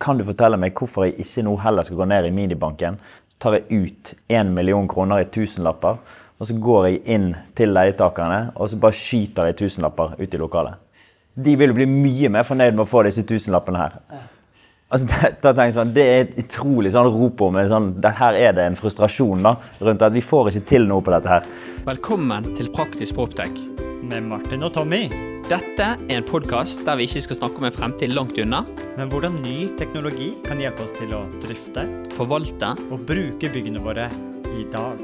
kan du fortelle meg hvorfor jeg ikke nå heller skal gå ned i minibanken? Så tar jeg ut 1 million kroner i tusenlapper, og så går jeg inn til leietakerne og så bare skyter jeg tusenlapper ut i lokalet. De vil jo bli mye mer fornøyd med å få disse tusenlappene her. Altså, da tenker jeg sånn, det er et utrolig sånn rop om sånn, det Her er det en frustrasjon da, rundt at vi får ikke til noe på dette her. Velkommen til Praktisk Proptech. Med Martin og Tommy. Dette er en podkast der vi ikke skal snakke om en fremtid langt unna, Men hvordan ny teknologi kan hjelpe oss til å drifte forvalte. og bruke byggene våre i dag.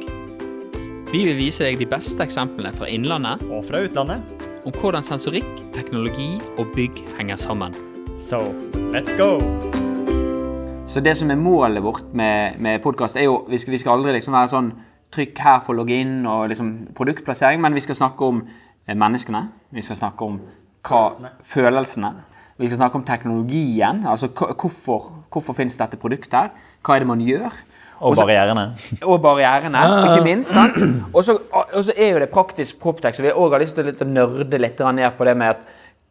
Vi vil vise deg de beste eksemplene fra innlandet Og fra utlandet. om hvordan sensorikk, teknologi og bygg henger sammen. Så let's go! Så det som er målet vårt med, med podkast, er jo vi skal, vi skal aldri liksom være sånn trykk her for å logge inn og liksom produktplassering, men vi skal snakke om menneskene. Vi skal snakke om hva, Følelsene. Vi skal snakke om teknologien. altså Hvorfor, hvorfor finnes dette produktet her? Hva er det man gjør? Og Også- barrierene. og barrierene, ikke minst. Og så er jo det praktisk proptech, så vi òg har lyst til å nørde litt ned på det med at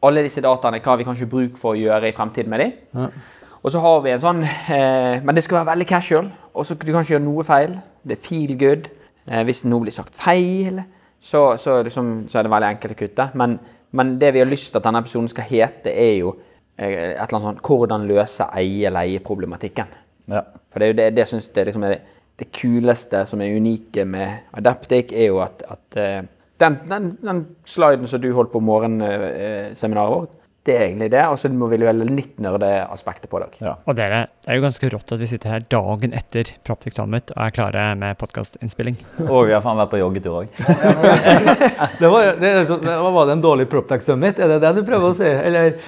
alle disse dataene hva har vi kanskje bruk for å gjøre i fremtiden med dem. Og så har vi en sånn eh, Men det skal være veldig casual. Og så du kan ikke gjøre noe feil. Det er feel good. Eh, hvis noe blir sagt feil, så, så, liksom, så er det veldig enkelt å kutte. Men, men det vi har lyst til at denne episoden skal hete, er jo eh, et eller annet sånn Hvordan løse eie-leie-problematikken. Ja. For det det, det synes jeg liksom er det, det kuleste som er unike med Adaptic, er jo at, at eh, den, den, den sliden som du holdt på morgenseminaret vårt, det er egentlig det. Og så må vi velge litt nerdeaspektet på det. Ja. Og dere, det er jo ganske rått at vi sitter her dagen etter Proptic Summit og er klare med podkastinnspilling. Og vi har faen vært på joggetur òg. Det var, det, er så- var det en dårlig Proptech Summit? Er det det du prøver å si? Eller?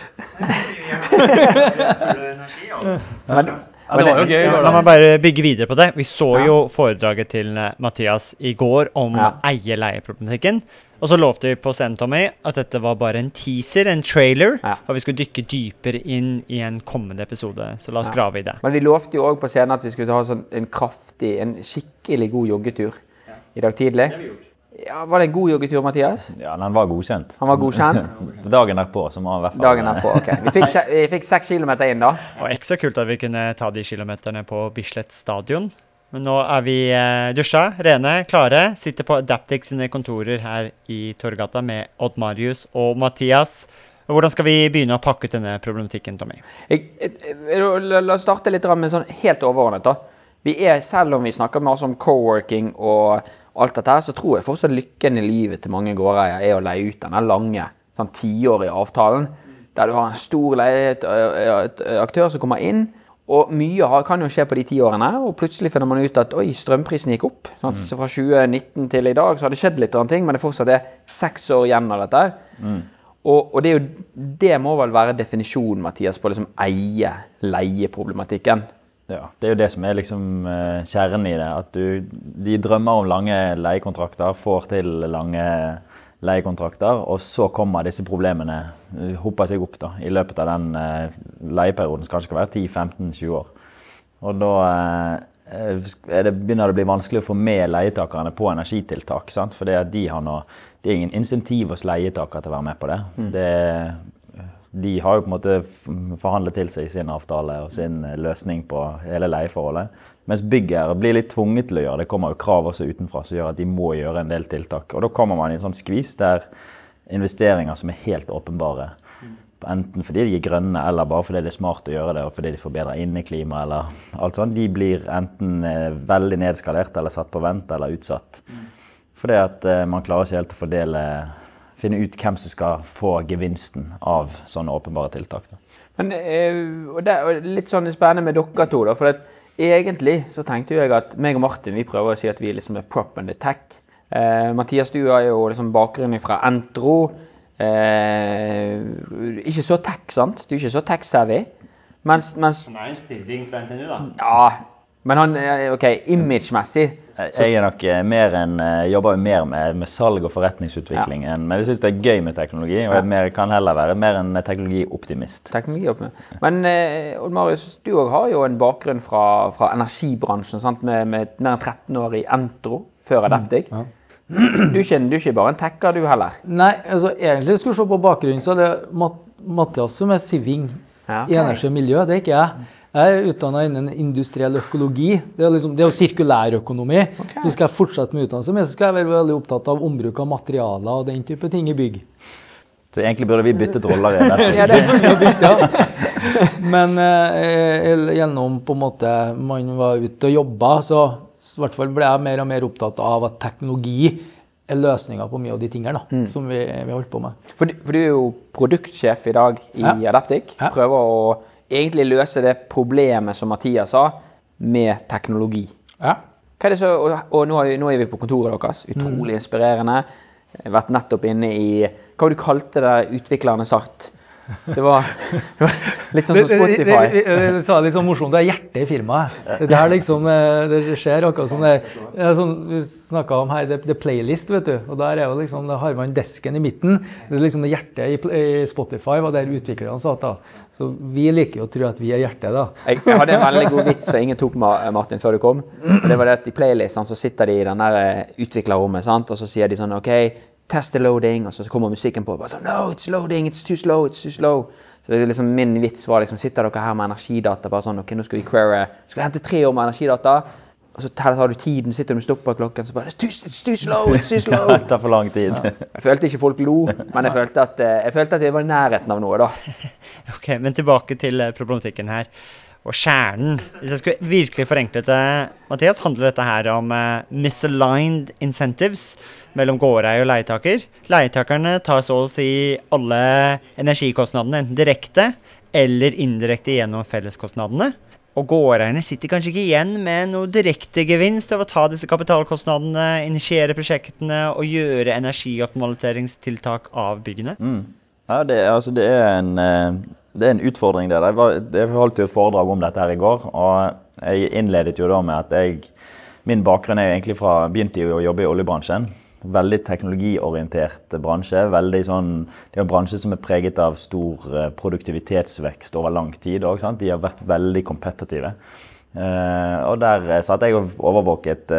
Men, Ja, det var jo gøy. La meg bare bygge videre på det. Vi så jo foredraget til eh, Mathias i går om Ja. eie-leie-problematikken. Og så lovte vi på scenen, Tommy, at dette var bare en teaser, en trailer, Ja. og vi skulle dykke dypere inn i en kommende episode. Så la oss Ja. grave i det. men vi lovte jo òg på scenen at vi skulle ha sånn en kraftig, en skikkelig god joggetur i dag tidlig. Ja, Var det en god joggetur, Mathias? Ja, den var godkjent. Han var godkjent? Dagen derpå så må han i hvert fall Dagen derpå. ok. Vi fikk, vi fikk seks kilometer inn, da. Og ekstra kult at vi kunne ta de kilometerne på Bislett stadion. Men nå er vi eh, dusja, rene, klare. Sitter på Adaptic sine kontorer her i Torgata med Odd Marius og Mathias. Hvordan skal vi begynne å pakke ut denne problematikken, Tommy? Jeg, jeg, la, oss starte litt med sånn helt overordnet. da. Vi er, Selv om vi snakker masse om co-working og alt dette, så tror jeg fortsatt lykken i livet til mange gårdeiere er å leie ut denne lange, sånn tiårige avtalen. Der du har en stor leieaktør som kommer inn. Og mye kan jo skje på de ti årene, og plutselig finner man ut at oi, strømprisen gikk opp. Sånn, så fra 2019 til i dag så har det skjedd litt ting, men det fortsatt er seks år igjen av dette. Mm. Og, og det, jo, det må vel være definisjonen, Mathias, på liksom eie-leie-problematikken. Ja, Det er jo det som er liksom eh, kjernen i det. At du, de drømmer om lange leiekontrakter, får til lange leiekontrakter, og så kommer disse problemene, eh, hoper seg opp da, i løpet av den eh, leieperioden, som kanskje skal være 10-15-20 år. Og da eh, det, begynner det å bli vanskelig å få med leietakerne på energitiltak. sant? For de har noe, det er ingen insentiv hos leietakere til å være med på det. det de har jo på en måte forhandlet til seg sin avtale og sin eh, løsning på hele leieforholdet. Mens byggherre blir litt tvunget til å gjøre det. Kommer jo krav også utenfra som gjør at de må gjøre en del tiltak. Og da kommer man i en sånn skvis der investeringer som er helt åpenbare, enten fordi de er grønne eller bare fordi det er smart å gjøre det og fordi de forbedrer inneklima eller alt sånt, de blir enten eh, veldig nedskalert eller satt på vent eller utsatt. Fordi at eh, man klarer ikke helt å fordele finne ut hvem som skal få gevinsten av sånne åpenbare tiltak. Da. Men eh, og det er litt sånn spennende med dere to, da. For at egentlig så tenkte jeg at meg og Martin vi prøver å si at vi liksom er prop and tech. Eh, Mathias, du har jo liksom bakgrunnen fra Entro. Eh, ikke så tech, sant? Du er ikke så tech-savvy. Mens, mens Han er en sibling fra NTNU, da. Ja. Men han OK, image-messig Jeg er nok eh, mer en, eh, jobber jo mer med, med salg og forretningsutvikling. Ja. Men jeg syns det er gøy med teknologi, og jeg er mer, kan heller være mer en teknologioptimist. teknologi opp. Men eh, Odd Marius, du òg har jo en bakgrunn fra, fra energibransjen, sant? Med, med mer enn 13 år i Entro før Adaptic. Du, kjenner ikke, du er ikke bare en tekker, du heller. Nei, altså egentlig skulle du se på bakgrunnen, så er det Mat Mathias som er siving Ja, i energi og miljø. Det er ikke jeg. Jeg er utdanna innen industriell økologi. Det er, liksom, det er jo sirkulærøkonomi. Så skal jeg fortsette med utdannelse, men så skal jeg være veldig opptatt av ombruk av materialer og den type ting i bygg. Så egentlig burde vi byttet roller i. Ja, det burde vi bytte, ja. Men eh, gjennom på en måte man var ute og jobba, så i hvert fall ble jeg mer og mer opptatt av at teknologi er løsninga på mye av de tingene da, som vi, vi holdt på med. For, du- for du er jo produktsjef i dag i Ja. Adaptic. Ja. Prøver å egentlig løse det problemet som Mathias sa, med teknologi. Ja. Så, og og nå, vi- nå er vi på kontoret deres. Utrolig inspirerende. Jeg har vært nettopp inne i Hva var det du kalte det utviklerne satt? Det var, det var litt sånn som Spotify. Det, det, det, sa litt sånn morsomt, det er hjertet i firmaet. Det er liksom, eh, det skjer akkurat som det, det er sånn, Vi snakka om her, det, det playlist, vet du. Og der er jo liksom, da har man desken i midten. Det er liksom det hjertet i, i Spotify var der utviklerne satt. da. Så vi liker jo å tro at vi er hjertet, da. Jeg jeg hadde en veldig god vits som ingen tok, Ma- Martin, før du kom. Det var det at I playlistene så sitter de i den der eh, utviklerrommet, sant? og så sier de sånn OK, test the loading, og så kommer musikken på. Bare sånn, no, it's loading, it's too slow, it's too slow. Så det er liksom Min vits var liksom Sitter dere her med energidata? bare sånn, ok, Nå skal vi query, skal vi hente tre år med energidata. Og så tar du tiden, sitter du med stopperklokken, så bare it's too, it's too slow, it's too slow. Det tar for lang tid. Jeg følte ikke folk lo, men jeg følte at, eh, jeg følte at vi var i nærheten av noe, da. Ok, Men tilbake til eh, problematikken her. Og kjernen. Hvis jeg skulle virkelig forenklet det, Mathias, handler dette her om uh, misaligned incentives mellom gårdeier og leietaker. Leietakerne tar så å si alle energikostnadene enten direkte eller indirekte gjennom felleskostnadene. Og gårdeierne sitter kanskje ikke igjen med noe direkte gevinst av å ta disse kapitalkostnadene, initiere prosjektene og gjøre energioptimaliseringstiltak av byggene. Mm. Ja, det, altså, det, er en, eh, det er en utfordring, det. Jeg, holdt jo et foredrag om dette her i går. og Jeg innledet jo da med at jeg Min bakgrunn er egentlig fra Begynte jo å jobbe i oljebransjen. Veldig teknologiorientert bransje. veldig sånn, Det er en bransje som er preget av stor eh, produktivitetsvekst over lang tid. Også? De har vært veldig kompetitive. Eh, og der eh, satt jeg og overvåket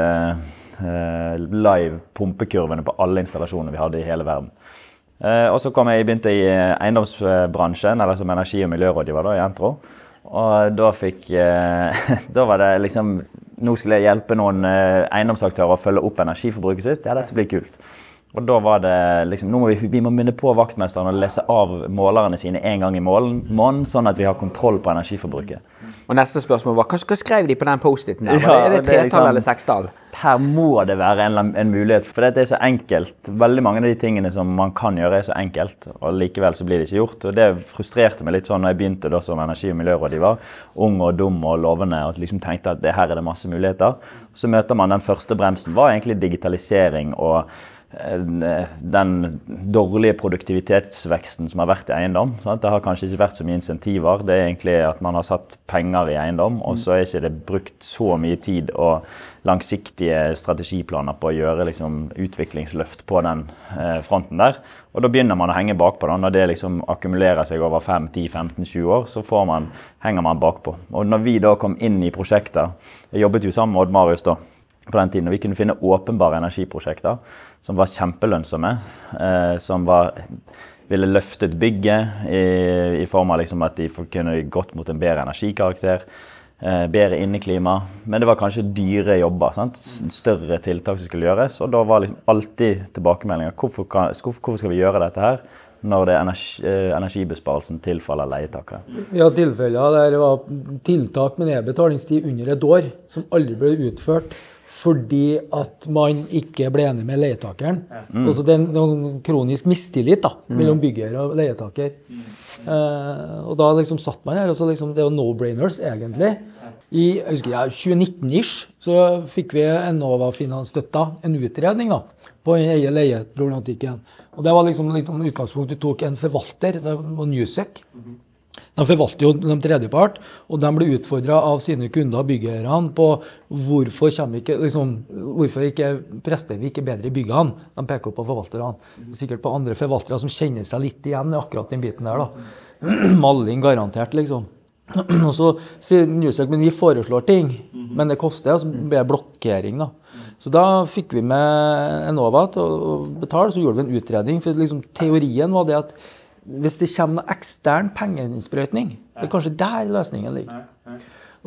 live pumpekurvene på alle installasjonene vi hadde i hele verden. Eh, og så kom jeg begynte i eh, eiendomsbransjen, eller som energi- og miljørådgiver da, i Entro. Og da fikk eh, Da var det liksom Nå skulle jeg hjelpe noen eiendomsaktører å følge opp energiforbruket sitt. Ja, dette blir kult. Og da var det liksom Nå må vi, vi må minne på vaktmesteren å lese av målerne sine en gang i måneden, sånn at vi har kontroll på energiforbruket. Og neste spørsmål var hva, hva skrev de på den Post-Iten? Ja, er det tretall liksom- eller sekstall? Her må det være en, en mulighet, for dette er så enkelt. Veldig mange av de tingene som man kan gjøre, er så enkelt, og likevel så blir det ikke gjort. Og det frustrerte meg litt sånn når jeg begynte da som energi- og miljørådgiver. Ung og dum og lovende, og liksom tenkte at det her er det masse muligheter. Så møter man den første bremsen, var egentlig digitalisering og den dårlige produktivitetsveksten som har vært i eiendom. Sant? Det har kanskje ikke vært så mye insentiver. Det er egentlig at man har satt penger i eiendom, og så er ikke det brukt så mye tid og langsiktige strategiplaner på å gjøre liksom, utviklingsløft på den eh, fronten der. Og da begynner man å henge bakpå. da. Når det liksom akkumulerer seg over 5-10-15-20 år, så man, henger man bakpå. Og når vi da kom inn i prosjekter Jeg jobbet jo sammen med Odd Marius da på den tiden. Og vi kunne finne åpenbare energiprosjekter som var kjempelønnsomme. Eh, som var, ville løftet bygget i, i form av liksom at de kunne gått mot en bedre energikarakter. Eh, bedre inneklima. Men det var kanskje dyre jobber. Sant? Større tiltak som skulle gjøres. Og da var liksom alltid tilbakemeldinga Hvorfor, kan, hvorfor skal vi gjøre dette her? Når det er energi, eh, energibesparelsen tilfaller leietakere. Vi hadde tilfeller der det var tiltak med nedbetalingstid under et år som aldri ble utført fordi at man ikke ble enig med leietakeren. Altså det er noen kronisk mistillit da, mellom bygger og leietaker. Eh, og da liksom satt man her, og så liksom, det er jo no-brainers egentlig. I jeg husker, ja, 2019-ish så fikk vi Enova-finansstøtta en utredning da, på den eie leieproblematikken. Og det var liksom liksom utgangspunktet tok en forvalter, det var Newsec. De forvalter jo de tredjepart, og de blir utfordra av sine kunder og byggeierne på hvorfor, ikke, liksom, hvorfor ikke presterer vi ikke bedre i byggene. De peker på forvalterne. Sikkert på andre forvaltere som kjenner seg litt igjen i akkurat den biten der. da. Malling garantert, liksom. Og så sier Newsec men vi foreslår ting, men det koster. Så blir det blokkering. da. Så da fikk vi med Enova til å betale, så gjorde vi en utredning. For liksom, teorien var det at hvis det kommer noe ekstern pengeinnsprøytning Det er kanskje der løsningen ligger.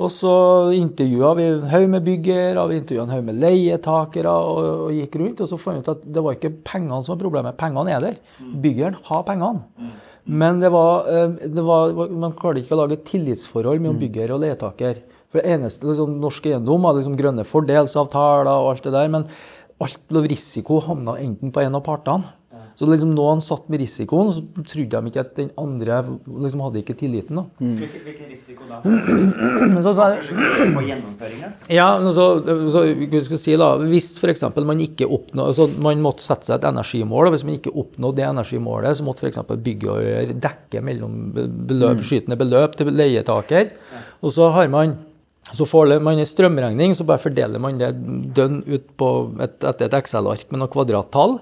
Og så intervjua vi en haug med byggere, vi intervjua en haug med leietakere og, og gikk rundt. Og så fant vi ut at det var ikke pengene som var problemet. Pengene er der. Byggeren har pengene. Men det var, eh, det var, man klarte ikke å lage et tillitsforhold mellom bygger og leietaker. For det eneste, liksom, Norsk eiendom hadde liksom grønne fordelsavtaler og alt det der. men alt av risiko havna enten på en av partene. Så liksom noen satt med risikoen, så trodde de ikke at den andre liksom hadde ikke tilliten. da. Hvilken risiko da? Men så så, på gjennomføringen? ja, men så, så vi si da, Hvis f.eks. man ikke oppnå, altså man måtte sette seg et energimål, og hvis man ikke oppnådde det energimålet, så måtte f.eks. byggeeier dekke mellom beløp, skytende beløp til leietaker. Og så har man så får man en strømregning, så bare fordeler man det dønn ut på et, etter et Excel-ark med noe kvadrattall.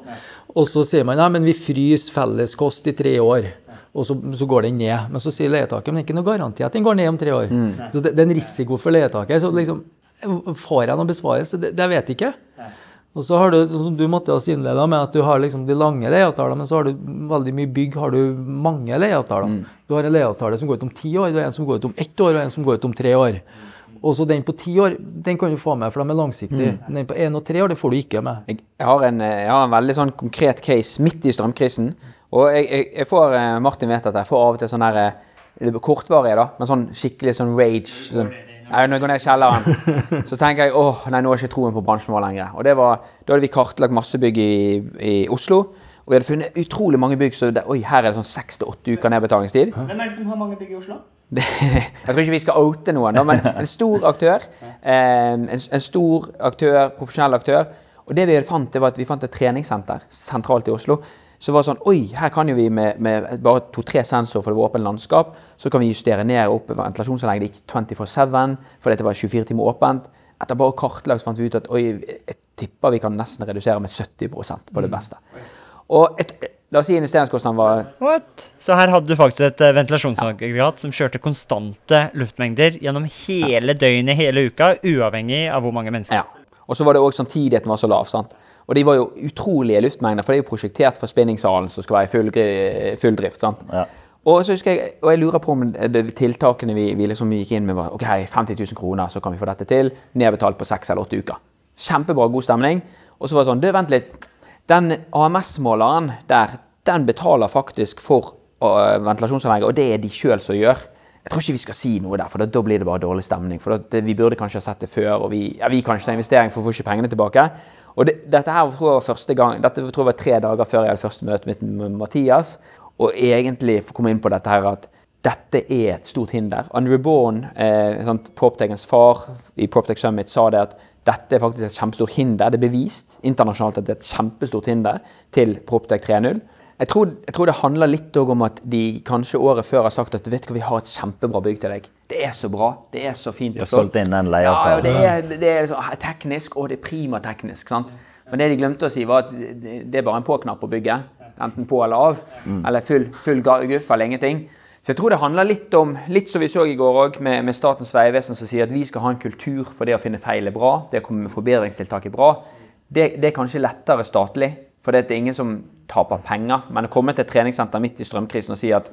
Og så sier man at vi fryser felleskost i tre år. Og så, så går den ned. Men så sier leietaker men det er ikke noe garanti at den går ned om tre år. Så det, det er en risiko for leietaker. Så liksom, får jeg noen besvarelse? Det, det vet jeg ikke. Og så har du, som du måtte også innlede med at du har liksom de lange leieavtalene, men så har du veldig mye bygg, har du mange leieavtaler. Du har en leieavtale som går ut om ti år, du har en som går ut om ett år, og en som går ut om tre år. Og så den på ti år, den kan du få med, for de er langsiktige. Den på én og tre år, det får du ikke med. Jeg har en, eh, jeg har en veldig sånn konkret case midt i strømkrisen. Og jeg, jeg, jeg får eh, Martin vet at jeg får av og til sånn der eh, kortvarige, da, men sånn skikkelig sånn rage. Sånn, når jeg går ned i kjelleren, så tenker jeg åh, nei, nå har jeg ikke troen på bransjen vår lenger. Og det var, Da hadde vi kartlagt masse bygg i, i Oslo, og vi hadde funnet utrolig mange bygg. Så det, oi, her er det sånn seks til åtte uker nedbetalingstid. Hvem er det som har mange bygg i Oslo? Det, jeg tror ikke vi skal oute noen, da, men en stor aktør. En, en stor aktør, profesjonell aktør. Og det vi fant, det var at vi fant et treningssenter sentralt i Oslo. Så var det sånn Oi, her kan jo vi med, med bare to-tre sensorer for det var åpent landskap, så kan vi justere ned og opp ventilasjonsanlegget. Det gikk 24-7, for dette var 24 timer åpent. Etter bare kartlagt fant vi ut at oi, jeg tipper vi kan nesten redusere med 70% på det beste. Og et, la oss si investeringskostnaden var What? Så her hadde du faktisk et eh, ventilasjonsaggregat som kjørte konstante luftmengder gjennom hele døgnet, hele uka, uavhengig av hvor mange mennesker. Ja. Og så var det òg samtidigheten var så lav. sant? Og de var jo utrolige luftmengder, for det er jo prosjektert for spinningsalen som skal være i full, full drift. sant? Ja. Og så husker jeg, og jeg lurer på om det, tiltakene vi, vi liksom gikk inn med, var ok, 50 000 kroner, så kan vi få dette til. Nedbetalt på seks eller åtte uker. Kjempebra, god stemning. Og så var det sånn Du, vent litt. Den AMS-måleren der, den betaler faktisk for uh, ventilasjonsanlegget, og det er de sjøl som gjør. Jeg tror ikke vi skal si noe der, for da, blir det bare dårlig stemning. For det, Vi burde kanskje ha sett det før, og vi, ja, vi kan ikke ta investering for vi får ikke pengene tilbake. Og det, dette her tror jeg var første gang, dette tror jeg var tre dager før jeg hadde første møte mitt med Mathias. Og egentlig få komme inn på dette her at dette er et stort hinder. Andrew Bourne, eh, sant, PropTechens far i PropTech Summit, sa det at dette er faktisk et kjempestort hinder. Det er bevist internasjonalt at det er et kjempestort hinder til PropTech 3.0. Jeg tror, jeg tror det handler litt om at de kanskje året før har sagt at vet du hva, vi har et kjempebra bygg til deg. Det er så bra. Det er så fint. De har solgt inn den Ja, det er, det er så teknisk, og det er primateknisk. sant? Men det de glemte å si, var at det er bare en på-knapp på bygget. Enten på eller av. Eller full, full guff eller ingenting. Så jeg tror det handler litt om, litt som vi så i går òg, med, med Statens vegvesen som sier at vi skal ha en kultur for det å finne feil er bra. Det å komme med forbedringstiltak er bra. Det, det er kanskje lettere statlig, for det er ingen som taper penger. Men å komme til et treningssenter midt i strømkrisen og si at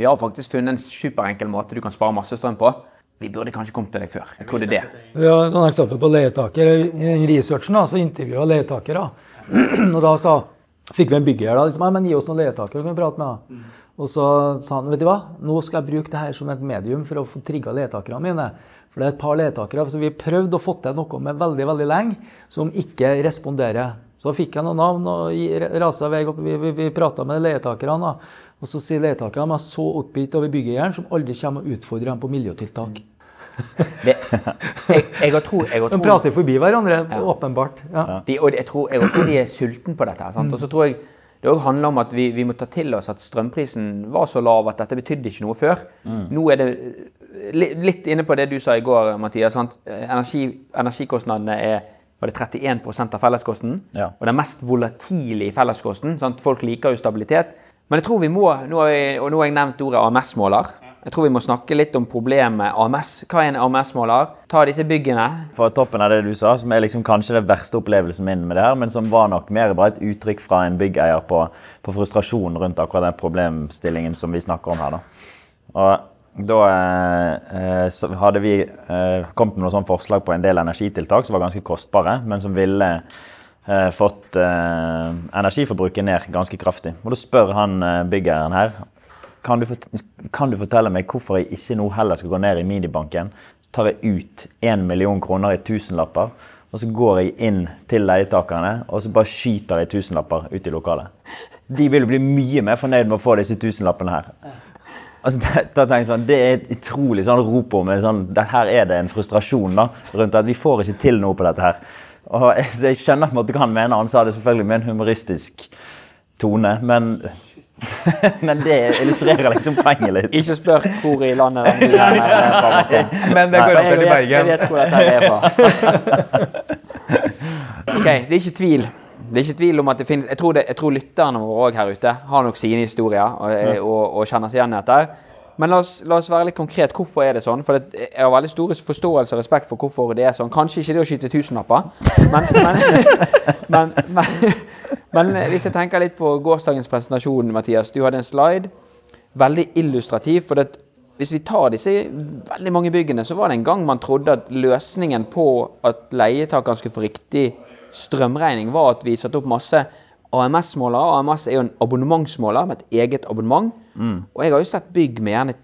vi har faktisk funnet en superenkel måte du kan spare masse strøm på. Vi burde kanskje kommet til deg før. Jeg tror det er det. Vi har et eksempel på leietaker. I researchen så intervjua leietakere. Og da sa, fikk vi en bygger da, liksom, «Ja, men gi oss noen leietakere, kan prate med. da». Og så sa han vet du hva, nå skal jeg bruke det her som et medium for å få trigga leietakerne mine. For det er et par leietakere så vi har prøvd å få til noe med veldig veldig lenge, som ikke responderer. Så fikk jeg noen navn og rasa vei opp. Vi, vi, vi prata med leietakerne. Og så sier leietakerne at er så oppgitt over byggeieren som aldri kommer og utfordrer dem på miljøtiltak. det jeg, jeg har tro, jeg har De prater forbi hverandre, åpenbart. Ja. de, og jeg tror, jeg tror de er sultne på dette. Sant? Og så tror jeg det også handler om at vi, vi må ta til oss at strømprisen var så lav at dette betydde ikke noe før. Nå er det litt inne på det du sa i går, Mathias. Sant? Energi, energikostnadene er var det 31% av felleskosten. Ja. Og den mest volatile i felleskosten. Sant? Folk liker jo stabilitet. Men jeg tror vi må, nå har jeg, og nå har jeg nevnt ordet AMS-måler. Jeg tror vi må snakke litt om problemet AMS. Hva er en AMS-måler? Ta disse byggene. Fra toppen av det du sa, som er liksom kanskje den verste opplevelsen min med det her, men som var nok mer bare et uttrykk fra en byggeier på, på frustrasjon rundt akkurat den problemstillingen som vi snakker om her. da. Og Da eh, hadde vi eh, kommet med noen sånne forslag på en del energitiltak som var ganske kostbare, men som ville eh, fått eh, energiforbruket ned ganske kraftig. Og Da spør han eh, byggeren her kan du, kan du fortelle meg hvorfor jeg ikke nå heller skal gå ned i minibanken. Så tar jeg ut 1 million kroner i tusenlapper, og så går jeg inn til leietakerne og så bare skyter jeg tusenlapper ut i lokalet. De vil jo bli mye mer fornøyd med å få disse tusenlappene her. Altså, da, tenker jeg sånn, Det er et utrolig sånn rop om sånn, Her er det en frustrasjon da, rundt at vi får ikke til noe på dette her. Og så jeg skjønner på en måte hva han mener. Han sa det selvfølgelig med en humoristisk tone, men, men det illustrerer liksom poenget litt. Ikke spør hvor i landet den bilen er fra, Martin. Men det går jeg opp til Bergen. jeg vet hvor dette er fra. Ok, det er ikke tvil. Det er ikke tvil om at det finnes Jeg tror, det, jeg tror lytterne våre her ute har nok sine historier og, og, og kjenner seg igjen i dette. Men la oss, la oss være litt konkret. Hvorfor er det sånn? For det, jeg har veldig stor forståelse og respekt for hvorfor det er sånn. Kanskje ikke det å skyte tusenlapper, men, men, men, men hvis jeg tenker litt på gårsdagens presentasjon, Mathias. Du hadde en slide. Veldig illustrativ. for det, hvis vi tar disse veldig mange byggene, så var det en gang man trodde at løsningen på at leietakeren skulle få riktig strømregning, var at vi satte opp masse AMS-målere. AMS er jo en abonnementsmåler med et eget abonnement. Og jeg har jo sett bygg med gjerne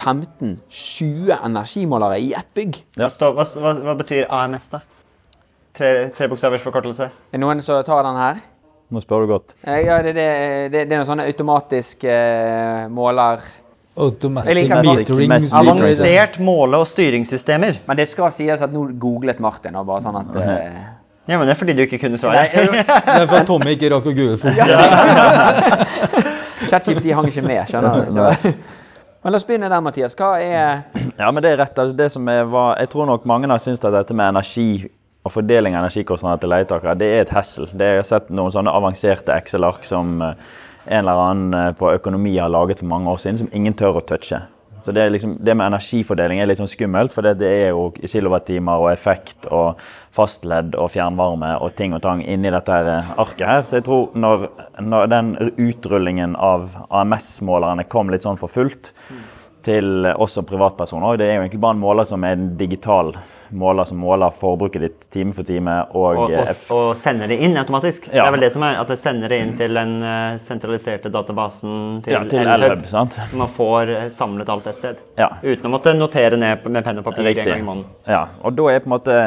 10-15-20 energimålere i ett bygg. Står, hva, hva, hva betyr AMS, da? Tre, tre bokstavers forkortelse? Er det noen som tar den her? Nå spør du godt. Eh, Ja, det, det, det, det er noen sånne automatisk uh, måler Automatic metering. Avansert måle- og styringssystemer. Men det skal sies at nå googlet Martin, og bare sånn at eh, Ja, men det er fordi du ikke kunne Nei. Det er fordi Tommy ikke rakk å google fort. ChatGPT hang ikke med, skjønner du. Men la oss begynne der, Mathias. Hva er Ja, men det er rett. Altså, det som er, var, jeg tror nok mange har syntes at dette med energi og fordeling av energikostnader til leietakere, det er et hessel. Det jeg har sett noen sånne avanserte Excel-ark som eh, en eller annen eh, på økonomi har laget for mange år siden, som ingen tør å touche. Så det, liksom, det med energifordeling er litt sånn skummelt, for det, det er jo kilowattimer og effekt og fastledd og fjernvarme og ting og tang inni dette her eh, arket her. Så jeg tror når, når den utrullingen av AMS-målerne kom litt sånn for fullt, til oss som privatpersoner. Det er jo egentlig bare en måler som er en digital måler som måler forbruket ditt time for time. Og, Og, og, og sender det inn automatisk. Det er vel det som er, at det sender det inn til den eh, sentraliserte databasen til ja, til sant? Så man får eh, samlet alt et sted. Ja. Uten å måtte notere ned med penn og papir Riktig. en gang i måneden. Ja, og da er på en måte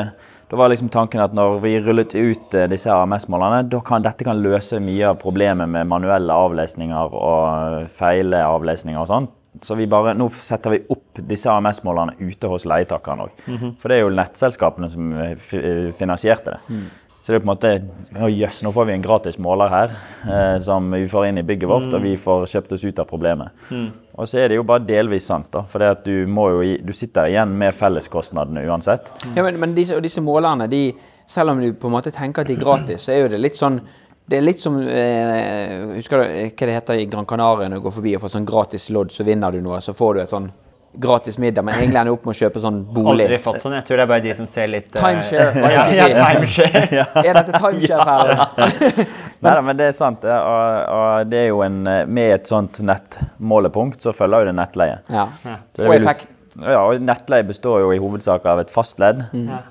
da var liksom tanken at når vi rullet ut eh, disse AMS-målerne, da kan dette kan løse mye av problemet med manuelle avlesninger og feile avlesninger og sånn. Så vi bare, nå setter vi opp disse AMS-målerne ute hos leietakerne òg. For det er jo nettselskapene som eh, eh, finansierte det. Så det er på en måte jøss, nå får vi en gratis måler her eh, som vi får inn i bygget vårt, og vi får kjøpt oss ut av problemet. Og så er det jo bare delvis sant, da. For du, jo, du sitter igjen med felleskostnadene uansett. Ja, men, men disse, disse målerne, de, selv om du på en måte tenker at de er gratis, så er jo det litt sånn det er litt som eh, Husker du eh, hva det heter i Gran Canaria når du går forbi og får sånn gratis lodd, så vinner du noe, så får du et sånn gratis middag, men egentlig ender opp med å kjøpe sånn bolig. Aldri fått sånn. Jeg tror det er bare de som ser litt uh... Timeshare, hva jeg skal si. timeshare. Er dette timeshare her? Nei da, men det er sant. Og, og det er jo en, eh, med et sånt nettmålepunkt så følger jo det nettleie. Ja. Og effekt. Ja, og Nettleie består jo i hovedsak av et fastledd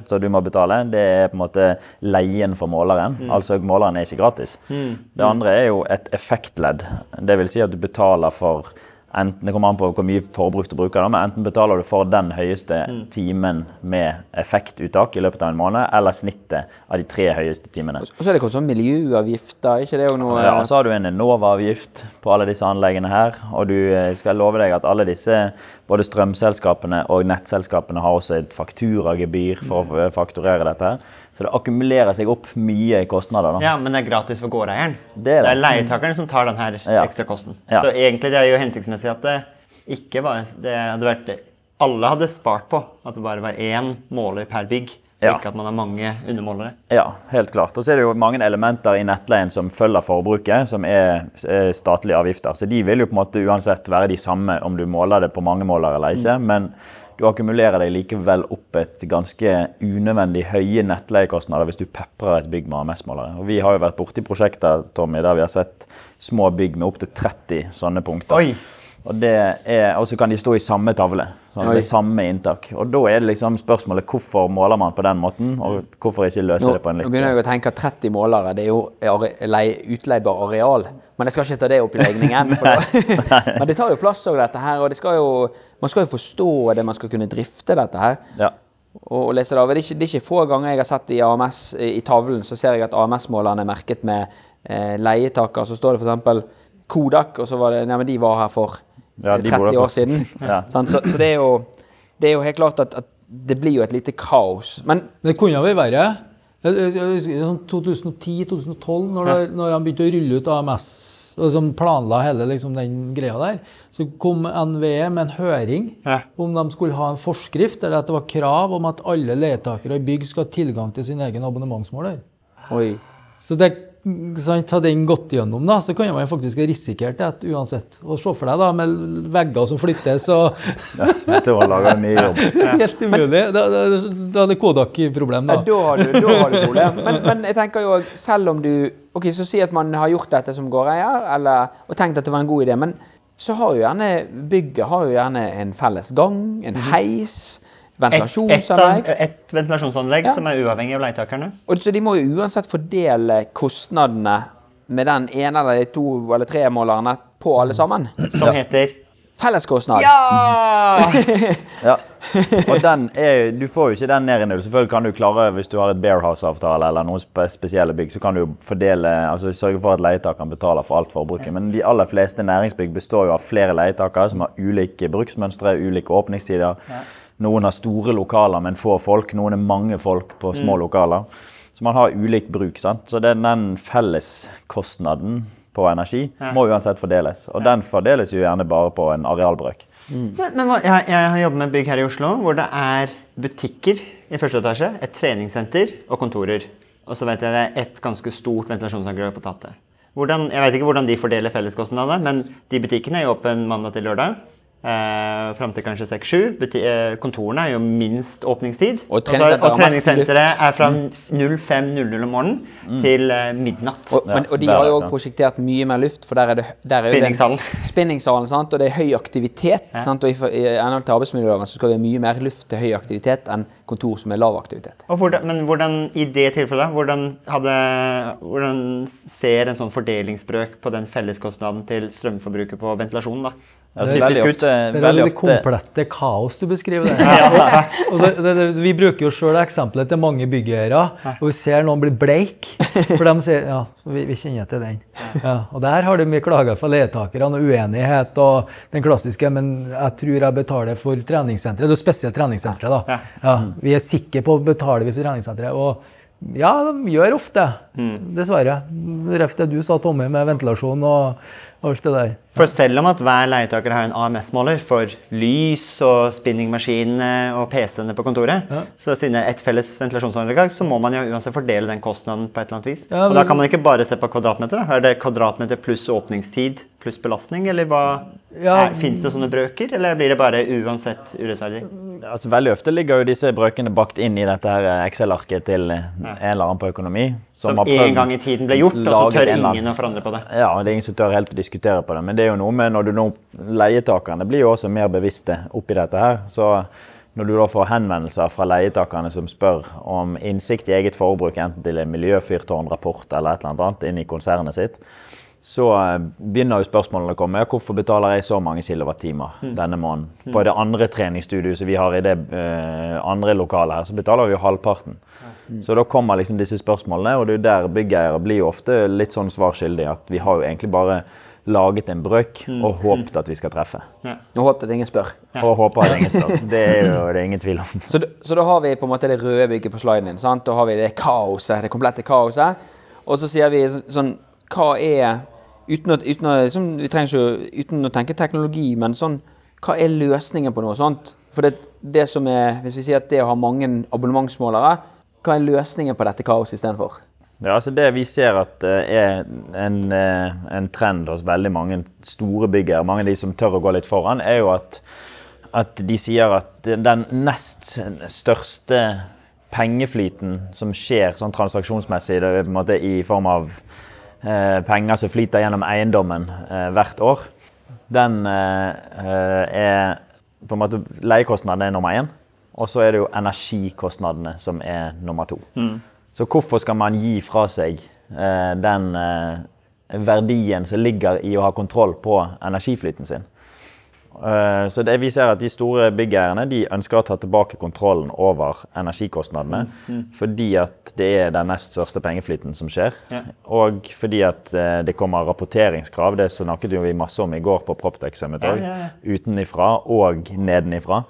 som du må betale. Det er på en måte leien for måleren. Altså måleren er ikke gratis. Det andre er jo et effektledd. Det vil si at du betaler for enten, Det kommer an på hvor mye forbruk du bruker, men enten betaler du for den høyeste timen med effektuttak i løpet av en måned, eller snittet av de tre høyeste timene. Og så er det kommet sånn miljøavgifter, ikke det òg noe Ja, så har du en Enova-avgift på alle disse anleggene her. Og du eh, skal love deg at alle disse, både strømselskapene og nettselskapene, har også et fakturagebyr for å fakturere dette her. Så det akkumulerer seg opp mye kostnader. da. Ja, men det er gratis for gårdeieren. Det er det. leietakeren som tar denne Ja. ekstra kosten. Ja. Så egentlig det er jo hensiktsmessig at det ikke var Det hadde vært Alle hadde spart på at det bare var én måler per bygg, Ja. ikke at man har mange undermålere. Ja, helt klart. Og så er det jo mange elementer i nettleien som følger forbruket, som er, er statlige avgifter. Så de vil jo på en måte uansett være de samme om du måler det på mange målere eller ikke. Men du akkumulerer deg likevel opp et ganske unødvendig høye nettleiekostnader hvis du peprer et bygg med AMS-målere. Og Vi har jo vært borti prosjekter Tommy, der vi har sett små bygg med opptil 30 sånne punkter. Oi! Og det så kan de stå i samme tavle. Sånn, det samme inntak. Og da er det liksom spørsmålet hvorfor måler man på den måten, og hvorfor ikke løse Nå, det på en nå begynner jeg å tenke at 30 målere det er jo utleidbar areal. Men jeg skal ikke ta det opp i legningen. For da, men det tar jo plass òg, dette her. Og det skal jo, man skal jo forstå det, man skal kunne drifte dette her. Ja. Og, og lese det av. Det er, ikke, det er ikke få ganger jeg har sett i AMS, i, i tavlen, så ser jeg at AMS-målerne er merket med eh, leietaker. Så står det f.eks. Kodak, og så var det Nei, men de var her for Ja, eh, de bor 30 år siden. Ja. sånn, Så, så det, er jo, det er jo helt klart at, at det blir jo et lite kaos. Men Men det kunne vel være. verre. Sånn 2010-2012, når, han når begynte å rulle ut AMS, og som planla hele liksom, den greia der, så kom NVE med en høring Hæ? om de skulle ha en forskrift, eller at det var krav om at alle leietakere i bygg skal ha tilgang til sin egen abonnementsmåler. oi. Så det, sant, Hadde den gått gjennom, da, så kunne man faktisk ha risikert det uansett. Og se for deg da, med vegger som flyttes og Jeg tror han laga en ny jobb. Helt umulig. Da, da, da hadde Kodak-problem, Ja, da. da har du, da har du problem. Men, men jeg tenker jo, selv om du Ok, så si at man har gjort dette som gårdeier, eller, og tenkt at det var en god idé, men så har jo gjerne bygget har jo gjerne en felles gang, en heis, Et, et, ventilasjonsanlegg. et ventilasjonsanlegg Ja. som er uavhengig av leietakerne. Og så de må jo uansett fordele kostnadene med den ene eller de to eller tre målerne på alle sammen. Som heter Felleskostnad. Ja. Og den er, du får jo ikke den ned i null. Selvfølgelig kan du klare, hvis du har et Bearhouse-avtale eller noen spesielle bygg, så kan du jo fordele, altså sørge for at leietakeren betaler for alt forbruket. Men de aller fleste næringsbygg består jo av flere leietakere som har ulike bruksmønstre, ulike åpningstider. Noen har store lokaler, men få folk. Noen er mange folk på små lokaler. Så man har ulik bruk. sant? Så den, den felleskostnaden på energi må uansett fordeles. Og den fordeles jo gjerne bare på en arealbrøk. Men, men hva- jeg, jeg har jobbet med bygg her i Oslo hvor det er butikker i første etasje, et treningssenter og kontorer. Og så vet jeg det er et ganske stort ventilasjonsanlegg på tatet. Hvordan, jeg vet ikke hvordan de fordeler felleskostnadene, men de butikkene er jo åpne mandag til lørdag. Eh, Fram til kanskje 6-7. Eh, kontorene er jo minst åpningstid. Og så- treningssenteret og treningssenteret er fra 05.00 om morgenen til eh, midnatt. Og, men, og de har jo det er prosjektert mye mer luft, for der er det, der er Spinningsalen. Den, Spinningsalen. Sant? og det er høy aktivitet. Sant? Og i, i henhold til arbeidsmiljøloven så skal vi ha mye mer luft til høy aktivitet enn kontor som er lav aktivitet. Og hvordan, men hvordan, i det tilfellet, hvordan, hadde, hvordan ser en sånn fordelingsbrøk på den felleskostnaden til strømforbruket på ventilasjon, da? Altså, er veldig ofte, Det er veldig det komplette kaos du beskriver der. og det, det, vi bruker jo sjøl eksempelet til mange byggeiere. Og vi ser noen bli bleik. For de sier ja, vi, vi kjenner til den. Ja, og der har du mye klager fra leietakerne og uenighet og den klassiske. Men jeg tror jeg betaler for treningssenteret. Det er spesielt treningssenteret, da. Ja, vi er sikre på betaler vi for treningssenteret. Og ja, de gjør ofte Dessverre. Ref det du sa, Tommy, med ventilasjon og alt det der. For selv om at hver leietaker har en AMS-måler for lys og spinningmaskinene og PC-ene på kontoret, så siden det er ett felles ventilasjonsanlegg, så må man jo uansett fordele den kostnaden på et eller annet vis. Ja, Og da kan man ikke bare se på kvadratmeter. da. Er det kvadratmeter pluss åpningstid pluss belastning, eller hva? Ja. Fins det sånne brøker, eller blir det bare uansett urettferdig? altså, Veldig ofte ligger jo disse brøkene bakt inn i dette her Excel-arket til en eller annen på økonomi. Som som en gang i tiden ble gjort, og så tør ingen å forandre på det. Ja, det er ingen som tør helt å diskutere på det. Men det er jo noe med når du nå Leietakerne blir jo også mer bevisste oppi dette her. Så når du da får henvendelser fra leietakerne som spør om innsikt i eget forbruk, enten til en miljøfyrtårnrapport eller et eller annet annet inn i konsernet sitt, så eh, begynner jo spørsmålene å komme. Ja, hvorfor betaler jeg så mange kilowattimer denne måneden? På det andre treningsstudioet som vi har i det uh, andre lokalet her, så betaler vi jo halvparten. Så da kommer liksom disse spørsmålene, og det er jo der byggeiere blir jo ofte litt sånn svar skyldig. At vi har jo egentlig bare laget en brøk og håpet at vi skal treffe. Og håpet at ingen spør. Og håper at ingen spør. Det er jo det er ingen tvil om. Så, så da har vi på en måte det røde bygget på sliden din. sant? Da har vi det kaoset, det komplette kaoset. Og så sier vi sånn Hva er Uten å, uten at, liksom, ikke, uten å tenke teknologi, men sånn Hva er løsningen på noe sånt? For det, det som er Hvis vi sier at det å ha mange abonnementsmålere, hva er løsningen på dette kaoset istedenfor? Ja, altså Det vi ser at eh, er en, eh, en trend hos veldig mange store byggere, mange av de som tør å gå litt foran, er jo at, at de sier at den nest største pengeflyten som skjer sånn transaksjonsmessig, det er på en måte i form av penger som flyter gjennom eiendommen eh, hvert år, den eh, eh, er på en måte Leiekostnaden er nummer én, og så er det jo energikostnadene som er nummer to. Så hvorfor skal man gi fra seg eh, den eh, verdien som ligger i å ha kontroll på energiflyten sin? Eh, Så det vi ser at De store byggeierne de ønsker å ta tilbake kontrollen over energikostnadene. Fordi at det er den nest største pengeflyten som skjer. Ja. Og fordi at eh, det kommer rapporteringskrav. Det snakket vi masse om i går på Proptex Summit òg. ja, ja. Utenifra og nedenifra.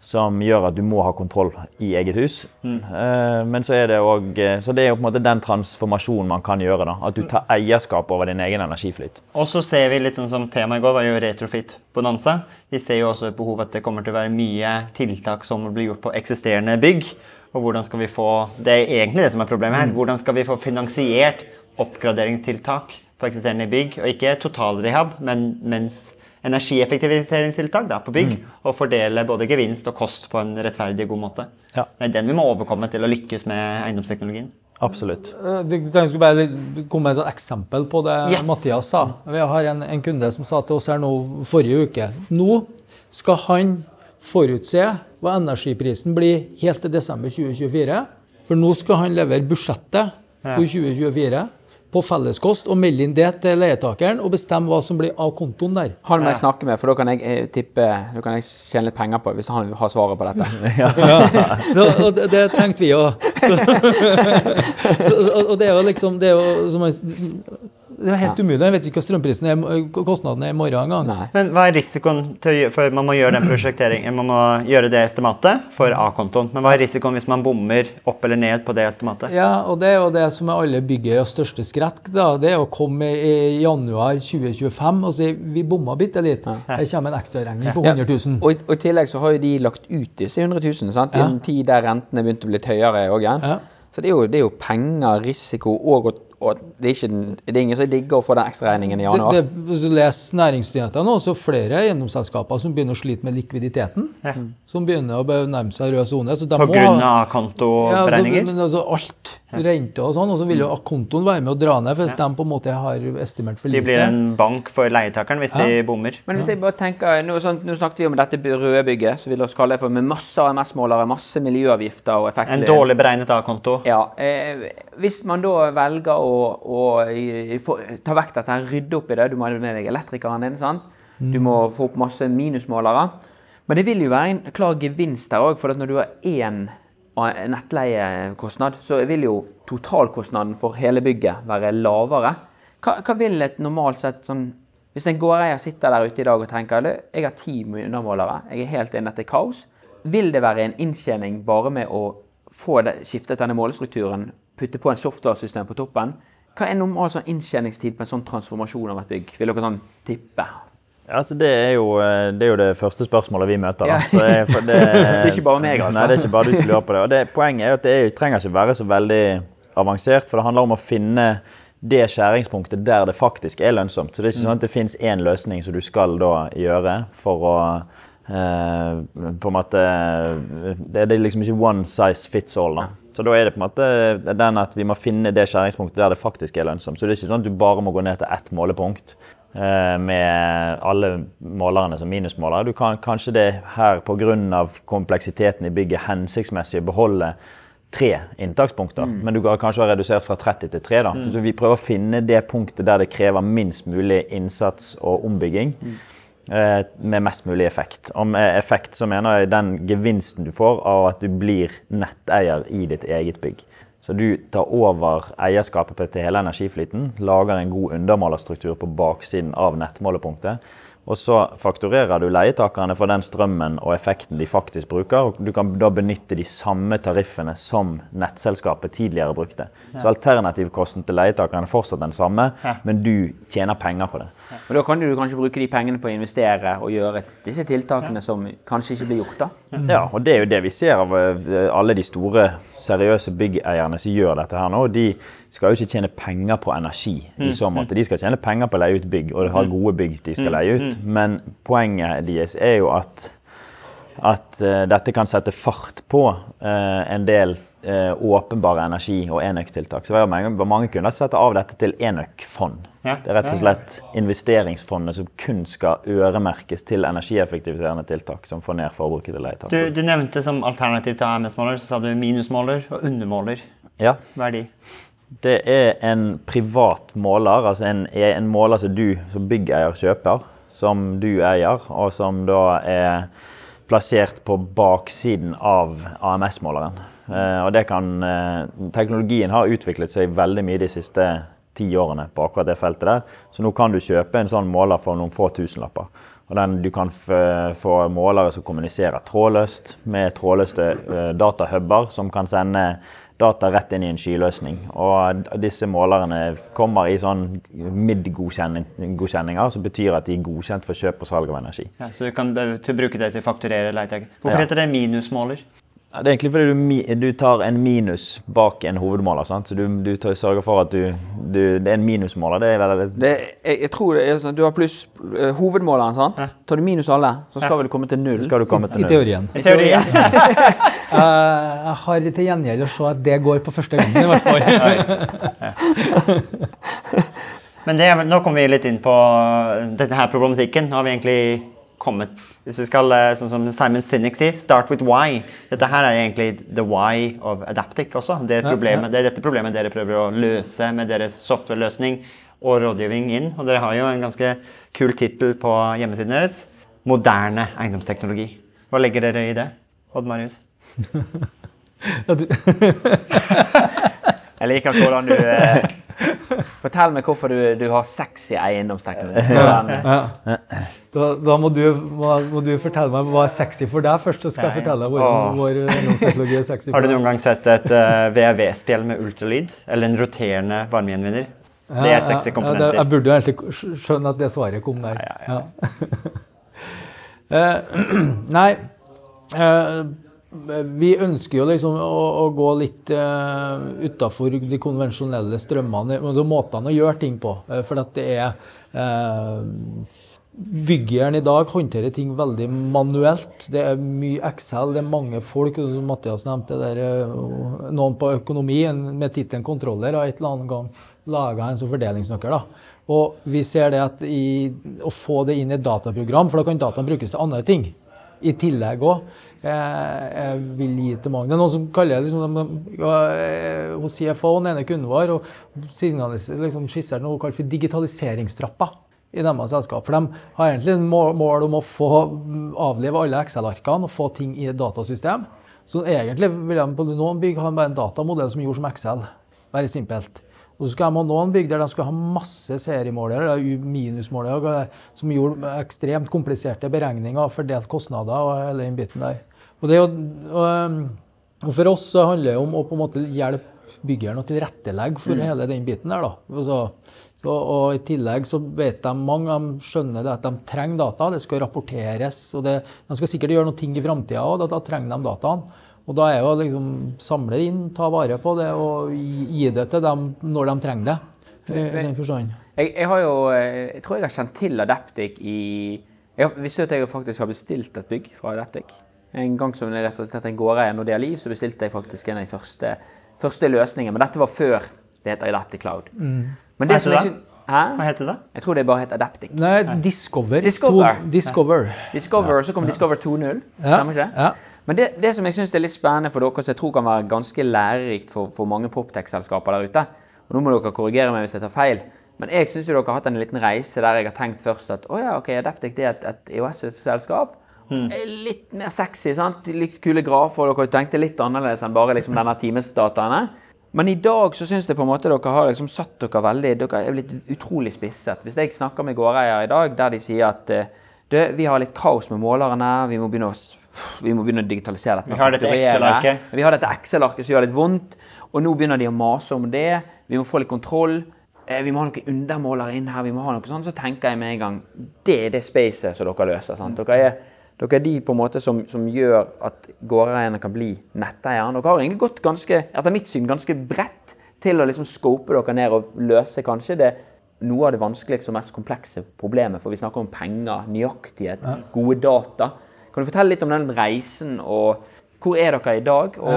Som gjør at du må ha kontroll i eget hus. Mm. Eh, Men så er det òg Så det er jo på en måte den transformasjonen man kan gjøre. da, At du tar eierskap over din egen energiflyt. Og så ser vi litt sånn som temaet i går var jo retrofit-bonanza. Vi ser jo også et behov at det kommer til å være mye tiltak som blir gjort på eksisterende bygg. Og hvordan skal vi få Det er egentlig det som er problemet her. Hvordan skal vi få finansiert oppgraderingstiltak på eksisterende bygg? Og ikke totalrehab, men mens energieffektiviseringstiltak da, på bygg. Og fordele både gevinst og kost på en rettferdig god måte. Ja. Det er den vi må overkomme til å lykkes med eiendomsteknologien. Absolutt. Eh, det- Jeg skulle bare komme med et eksempel på det Yes. Mathias sa. Vi har en, en kunde som sa til oss her nå forrige uke Nå skal han forutse hva energiprisen blir helt til desember 2024. For nå skal han levere budsjettet for 2024 på felleskost og melde inn det til leietakeren og bestemme hva som blir av kontoen der. Han må jeg snakke med, for da kan jeg eh, tippe Da kan jeg tjene litt penger på hvis han har svaret på dette. Så, og det, det tenkte vi òg. Og det er jo liksom Det er jo som jeg- det er helt umulig. Jeg vet ikke hva strømprisen er, kostnaden er i morgen engang. Nei. Men hva er risikoen til å for man må gjøre den prosjekteringen, man må gjøre det estimatet for A-kontoen. Men hva er risikoen hvis man bommer opp eller ned på det estimatet? Ja, og det er jo det som er alle byggeres største skrekk. da, Det er å komme i januar 2025 og si vi bomma bitte litt. Her kommer en ekstraregning på 100 000. Og, i- og i tillegg så har jo de lagt ut disse 100 000 sant? i Ja. en tid der rentene begynte å bli litt høyere òg. Ja. Så det er, jo, det er jo penger, risiko og, og, og det, er ikke, det er ingen som digger å få den ekstraregningen i januar. det, hvis du leser Næringsnyhetene nå, så er flere eiendomsselskaper som begynner å slite med likviditeten. Som begynner å nærme seg rød sone. På grunn av av Ja, altså, men altså alt. Rente og sånn. Og så vil jo kontoen være med å dra ned, hvis de på en måte har estimert for De lite. blir en bank for leietakeren hvis de bommer. Men hvis jeg bare tenker, nå, sånn, nå snakket vi om dette røde bygget, så vil vi kalle det for med masse AMS-målere, masse miljøavgifter og effekter. En dårlig beregnet A-konto. Ja, eh, Hvis man da velger å, å i- få, ta vekk dette, rydde opp i det Du må ha med deg elektrikeren din. sant? Du må få opp masse minusmålere. Men det vil jo være en klar gevinst der òg, for at når du har én nettleiekostnad, så vil jo totalkostnaden for hele bygget være lavere. Hva, hva vil et normalt sett sånn Hvis en gårdeier sitter der ute i dag og tenker «Du, jeg har ti undermålere, jeg er helt inne dette er kaos. Vil det være en inntjening bare med å få det, skiftet denne målestrukturen, putte på en software-system på toppen? Hva er normal sånn inntjeningstid på en sånn transformasjon av et bygg? Vil dere sånn tippe? Altså det, er jo, eh, det er jo det første spørsmålet vi møter. Ja. Det, Det er ikke bare meg, altså. Nei, det er ikke bare du som lurer på det. Og det. Poenget er jo at det er, trenger ikke være så veldig avansert, for det handler om å finne det skjæringspunktet der det faktisk er lønnsomt. Så det er ikke sånn at det finnes én løsning som du skal da gjøre for å eh, på en måte Det er liksom ikke one size fits all. da. Så da er det på en måte den at vi må finne det skjæringspunktet der det faktisk er lønnsomt. Så det er ikke sånn at du bare må gå ned til ett målepunkt med alle målerne som minusmålere. Du kan kanskje det her pga. kompleksiteten i bygget hensiktsmessig beholde tre inntakspunkter, men du kan kanskje ha redusert fra 30 til 3. Da. Så vi prøver å finne det punktet der det krever minst mulig innsats og ombygging. eh, Med mest mulig effekt. Og med effekt så mener jeg den gevinsten du får av at du blir netteier i ditt eget bygg. Så du tar over eierskapet til hele energiflyten, lager en god undermålerstruktur på baksiden av nettmålepunktet. Og så fakturerer du leietakerne for den strømmen og effekten de faktisk bruker. og Du kan da benytte de samme tariffene som nettselskapet tidligere brukte. Så alternativkosten til leietakerne er fortsatt den samme, men du tjener penger på det. Og Da kan du kanskje bruke de pengene på å investere og gjøre disse tiltakene som kanskje ikke blir gjort. da. Ja, og det er jo det vi ser av eh, alle de store, seriøse byggeierne som gjør dette her nå. De skal jo ikke tjene penger på energi i så måte. De skal tjene penger på å leie ut bygg, og ha gode bygg de skal leie ut. Men poenget deres er jo at at eh, dette kan sette fart på eh, en del eh, åpenbare energi- og enøktiltak. Så var mange, mange kunder som setter av dette til enøkfond. Ja. Det er rett og slett investeringsfondet som kun skal øremerkes til energieffektiviserende tiltak som får ned forbruket til Du, du nevnte som alternativ til AMS-måler, så sa du minusmåler og undermåler. Ja, Hva er de? det er en privat måler, altså en, en måler som du som byggeier kjøper, som du eier, og som da er plassert på baksiden av AMS-måleren. Eh, og det kan, eh, teknologien har utviklet seg veldig mye de siste ti årene på akkurat det feltet der. Så nå kan du kjøpe en sånn måler for noen få tusenlapper. Og den, du kan få målere som kommuniserer trådløst med trådløste eh, datahuber som kan sende data rett inn i en skyløsning. Og disse målerne kommer i sånn mid-godkjenninger, som betyr at de er godkjent for kjøp og salg av energi. Ja, så du kan bruke det til å fakturere leietak. Hvorfor Ja. heter det minusmåler? Ja, det er egentlig fordi du, du tar en minus bak en hovedmåler. Sant? Så du, du tar, sørger for at du, du Det er en minusmåler. Det er veldig Det, jeg, jeg tror det er sånn, Du har pluss uh, hovedmåleren, sant? Tar du minus alle, så skal vel du komme til null. skal du komme til I null. teorien. I teorien. Eh, jeg har til gjengjeld å se at det går på første gangen, i hvert fall. Men det nå kommer vi litt inn på denne her problematikken. Nå har vi egentlig kommet Hvis vi skal, eh, sånn som Simon Sinek sier, 'start with why'. Dette her er egentlig the why of Adaptic også. Det er, problemet, det er dette problemet dere prøver å løse med deres softwareløsning og rådgivning inn. Og dere har jo en ganske kul tittel på hjemmesiden deres. 'Moderne eiendomsteknologi'. Hva legger dere i det, Odd Marius? Jeg liker hvordan du eh, Fortell meg hvorfor du, du har sexy eiendomsteknologi. Ja, ja. Da, da må, du, må, må du fortelle meg hva er sexy for deg først, så skal jeg fortelle deg hvor Åh. vår eiendomsteknologi er sexy Har du noen gang sett et uh, VAV-spjeld med ultralyd? Eller en roterende varmegjenvinner? Det er sexy Ja, komponenter. det, jeg burde jo egentlig skjønne at det svaret kom der. Ja, ja, Eh, nei uh, Vi ønsker jo liksom å, å gå litt uh, utafor de konvensjonelle strømmene. og Måtene å gjøre ting på. eh, for at det er uh, Byggejern i dag håndterer ting veldig manuelt. Det er mye Excel, det er mange folk. Som Mathias nevnte, det er eh, noen på økonomi med tittelen kontroller har et eller annet gang laga en sånn fordelingsnøkkel. da. Og vi ser det at i, å få det inn i et dataprogram, for da kan dataen brukes til andre ting. I tillegg òg. Jeg, jeg vil gi til mange. Det er noen som kaller det liksom, eh, hos CFO, den ene kunden vår, og signaliserer, liksom, skisserer noe kalt for digitaliseringstrappa i deres selskap. For de har egentlig en mål, om å få mm, avlive alle Excel-arkene og få ting i et datasystem. Så egentlig vil de på noen bygg ha en datamodell som gjorde som Excel. Veldig simpelt. Og så skal de ha noen bygg der de skal ha masse seriemålere, minusmålere, som gjorde ekstremt kompliserte beregninger og fordelt kostnader og hele den biten der. Og, det, jo- og, og for oss så handler det om å på en måte hjelpe byggeren å tilrettelegge for hele den biten der. da. Altså, så, og I tillegg så vet de mange de skjønner det at de trenger data. Det skal rapporteres. og det, De skal sikkert gjøre noe ting i framtida òg, da, da trenger de dataen. Og da er jo liksom samle inn, ta vare på det og gi, det til dem når de trenger det. I, den forstand. Jeg, jeg har jo eh, Jeg tror jeg har kjent til Adaptic i Jeg visste at jeg faktisk har bestilt et bygg fra Adaptic. En gang som jeg representerte en gårdeie er Liv, så bestilte jeg faktisk en av de første, første løsningene. Men dette var før det heter Adaptic Cloud. Men Hva det som jeg? Hæ? Hva heter det? Jeg tror det bare heter Adaptic. Nei, Discover. Discover. To, Discover. Discover, så kommer Discover 2.0. Ja. Ja. Men det, det som jeg syns er litt spennende for dere, som jeg tror kan være ganske lærerikt for, for mange proptech-selskaper der ute og Nå må dere korrigere meg hvis jeg tar feil, men jeg syns dere har hatt en liten reise der jeg har tenkt først at å ja, ok, Adaptic det er et, et EOS-selskap. Er Litt mer sexy, sant? litt kule grafer. Dere tenkte litt annerledes enn bare liksom denne timesdataene. Men i dag så syns jeg på en måte dere har liksom satt dere veldig Dere er blitt utrolig spisset. Hvis jeg snakker med gårdeier i dag der de sier at eh, du, vi har litt kaos med målerne, vi må begynne å, vi må begynne å digitalisere dette. Vi har dette. Excel-arket. Vi har dette Excel-arket som gjør litt vondt, og nå begynner de å mase om det. Vi må få litt kontroll. Eh, Vi må ha noen undermålere inn her, vi må ha noe sånt. Så tenker jeg med en gang det er det spacet som dere løser. sant? Dere er, dere er de på en måte som, som gjør at gårdeierne kan bli netteierne. Dere har egentlig gått ganske, etter mitt syn, ganske bredt til å liksom scope dere ned og løse kanskje det noe av det vanskeligste og mest komplekse problemet. For vi snakker om penger, nøyaktighet, gode data. Kan du fortelle litt om den reisen, og hvor er dere i dag? Og,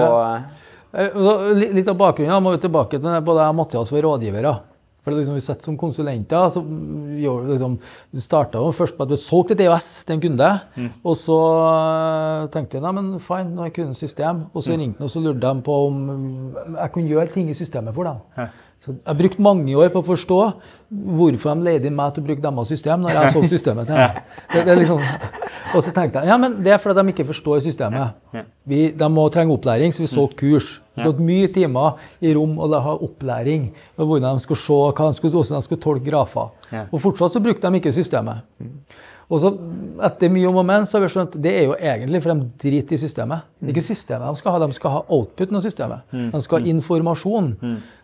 Ja. Litt av bakgrunnen da, må vi tilbake til jeg og Mathias var rådgivere. For det liksom, Vi sitter som konsulenter. så mm, vi liksom, Det starta først på at vi solgte et EOS til en kunde. Og så eh, tenkte vi nei, men fine, nå er kunden system. Og så ringte han og så lurte de på om mm, jeg kunne gjøre ting i systemet for dem. Så jeg brukte mange år på å forstå hvorfor de leide inn meg til å bruke deres system når jeg så systemet til dem. Det, det liksom, og så tenkte jeg ja, men det er fordi de ikke forstår systemet. Vi, de må trenge opplæring, så vi solgte kurs. Vi tok mye timer i rom og ha opplæring. med Hvordan de skulle se, hva de skulle, hvordan de skulle tolke grafer. Og fortsatt så brukte de ikke systemet. Og så etter mye om og men så har vi skjønt at det er jo egentlig for de driter i systemet. Er ikke systemet de skal ha, de skal ha outputen av systemet. De skal ha informasjon.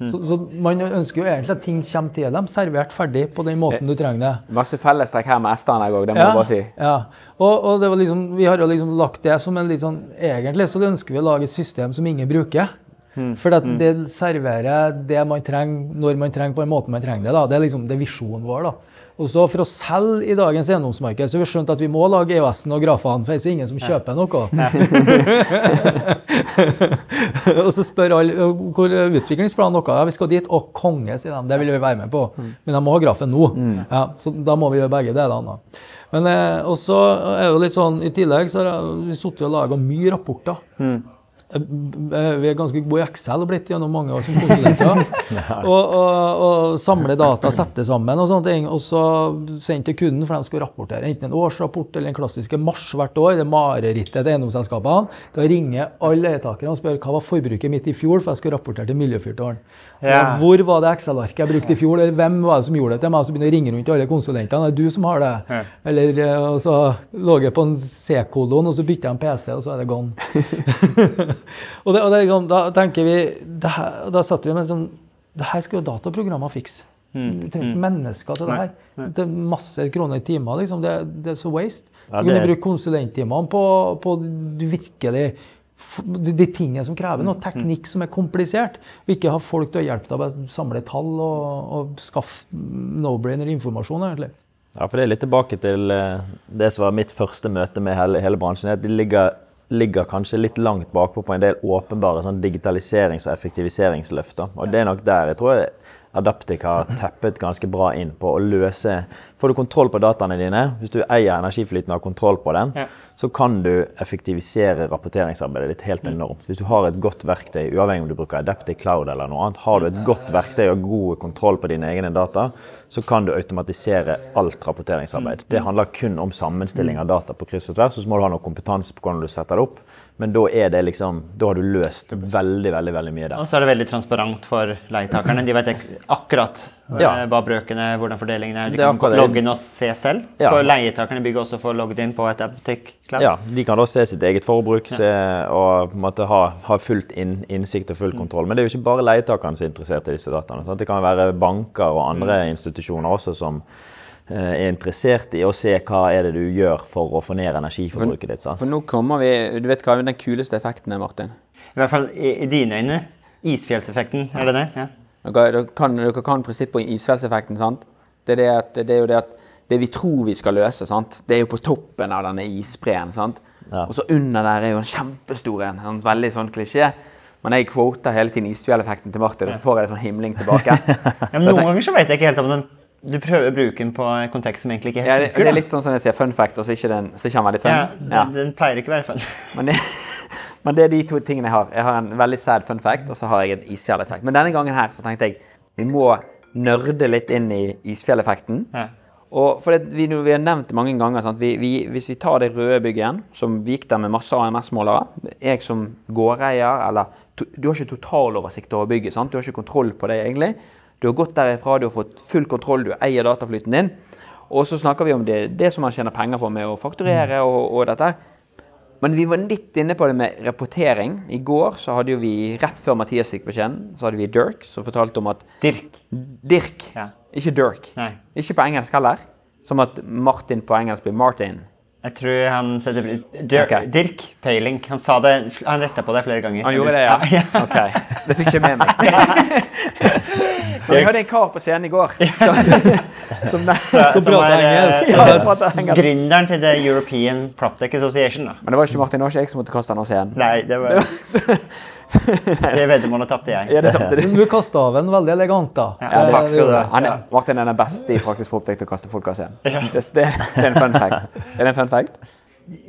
Så, så man ønsker jo egentlig at ting kommer til dem servert ferdig på den måten du trenger det. masse fellestrekk her med S-ene òg, det må jeg bare si. Ja. Og, og det var liksom, vi har jo liksom lagt det som en litt sånn Egentlig så ønsker vi å lage et system som ingen bruker. For at det serverer det man trenger når man trenger på den måten man trenger det. da. Det er liksom det visjonen vår. da. Og så For å selge i dagens eiendomsmarked så har vi skjønt at vi må lage EØS-en og grafene, for ellers er det ingen som kjøper noe. og så spør alle hvor utviklingsplanen noe? ja, vi skal dit. Og konge, sier de. Det vil vi være med på. Men de må ha grafen nå. Ja, så da må vi gjøre begge delene. Men eh, og er det jo litt sånn, I tillegg så har vi sittet og laga mye rapporter. Vi er ganske gode i Excel og blitt gjennom mange år som konsulenter. og, og, og samle data, sette sammen og sånne ting. Og så sende til kunden, for de skal rapportere enten en årsrapport eller en klassiske mars hvert år. Det er marerittet til eiendomsselskapene. Da ringer alle leietakerne og spør hva var forbruket mitt i fjor, for jeg skal rapportere til Miljøfyrtårn. Ja. Hvor var det Excel-arket jeg brukte i fjor, eller hvem var det som gjorde det til meg? Så begynner jeg å ringe rundt til alle konsulentene. Det er du som har det. Eller eh, og så lå jeg på en C-kolon, og så bytter jeg en PC, og så er det gone. og det, og det liksom, da tenker vi det her, Da satt vi med sånn Det her skal jo dataprogrammer fikse. Mm. Vi trenger ikke mennesker til det her. Det er masse kroner i timer. Liksom. Det, det er så waste. Så Ja, kunne du bruke konsulenttimene på, på virkelig de, tingene som krever Mm, noe teknikk som er komplisert. Og ikke ha folk til å hjelpe deg med å samle tall og, og skaffe no-brainer-informasjon. egentlig. Ja, for det er litt tilbake til eh, det som var mitt første møte med hele, hele bransjen. det at De ligger, ligger kanskje litt langt bakpå på en del åpenbare sånn digitaliserings- og effektiviseringsløfter. Og det er nok der jeg tror Adaptic har teppet ganske bra inn på å løse Får du kontroll på dataene dine, hvis du eier energiflyten og har kontroll på den, Ja. så kan du effektivisere rapporteringsarbeidet ditt helt enormt. Hvis du har et godt verktøy, uavhengig om du bruker Adaptic Cloud eller noe annet, har du et godt verktøy og god kontroll på dine egne data, så kan du automatisere alt rapporteringsarbeid. Det handler kun om sammenstilling av data på kryss og tvers, og så må du ha noe kompetanse på hvordan du setter det opp. Men da er det liksom, da har du løst veldig veldig, veldig mye der. Og så er det veldig transparent for leietakerne. De vet akkurat Ja. eh, hva brøkene hvordan fordelingen er. De er kan logge inn og se selv. Ja. For leietakerne bygger også for logget inn på et Aptic Cloud. Ja, De kan da se sitt eget forbruk se, og måte ha, ha fullt inn, innsikt og full kontroll. Men det er jo ikke bare leietakerne som er interessert i disse dataene. Sant? Det kan være banker og andre institusjoner også som er interessert i å se hva er det du gjør for å få ned energiforbruket ditt. Sant? For nå kommer vi Du vet hva den kuleste effekten er, Martin? I hvert fall i, i dine øyne. Isfjellseffekten, er det det? Ja. Dere, dere, kan, dere kan prinsippet om isfjellseffekten, sant? Det er, det, at, det er jo det at det vi tror vi skal løse, sant? det er jo på toppen av denne isbreen. sant? Ja. Og så under der er jo en kjempestor en. En veldig sånn klisjé. Men jeg kvoter hele tiden isfjelleffekten til Martin, og så får jeg en sånn himling tilbake. Ja, men noen ganger så vet jeg ikke helt om den Du prøver å bruke den på en kontekst som egentlig ikke helt funker. Ja, det er litt sånn som jeg sier fun fact, og så er ikke den, så ikke den veldig fun. ja, Ja. den, den pleier ikke å være fun. Men, det, men det er de to tingene jeg har. Jeg har en veldig sad fun fact, og så har jeg en isfjelleffekt. Men denne gangen her så tenkte jeg vi må nerde litt inn i isfjelleffekten. Ja. Og for det, vi, vi har nevnt det mange ganger. Vi, vi, hvis vi tar det røde bygget igjen, som vi gikk der med masse AMS-målere Jeg som gårdeier, eller Du har ikke totaloversikt over bygget. Sant? Du har ikke kontroll på det, egentlig. Du har gått derifra, du har fått full kontroll, du eier dataflyten din. Og så snakker vi om det, det som man tjener penger på med å fakturere og, og dette. Men vi var litt inne på det med rapportering. I går så hadde jo vi, rett før Mathias fikk beskjeden, så hadde vi Dirk som fortalte om at Dirk. Dirk, Ja. ikke Dirk. Nei. Ikke på engelsk heller. Som at Martin på engelsk blir Martin. Jeg tror han setter Dir Ok. Dirk Peiling. Han sa det Han retta på det flere ganger. Han gjorde det, ja? ja. Ok, det fikk ikke med meg. Vi hadde en kar på scenen i går som, som, som, som er, eh, engelsk. Gründeren til The European PropTech Association. da. Men det var ikke Martin Aasjek som måtte kaste han av scenen. Nei, det var Det veddemålet tapte jeg. Ja, det tapte du. Du kasta av en veldig elegant, da. Ja, takk skal du ha. Han er, Martin er den beste i praktisk proptek til å kaste folk av scenen. Det, det, det er en fun fact. Er det en fun fact?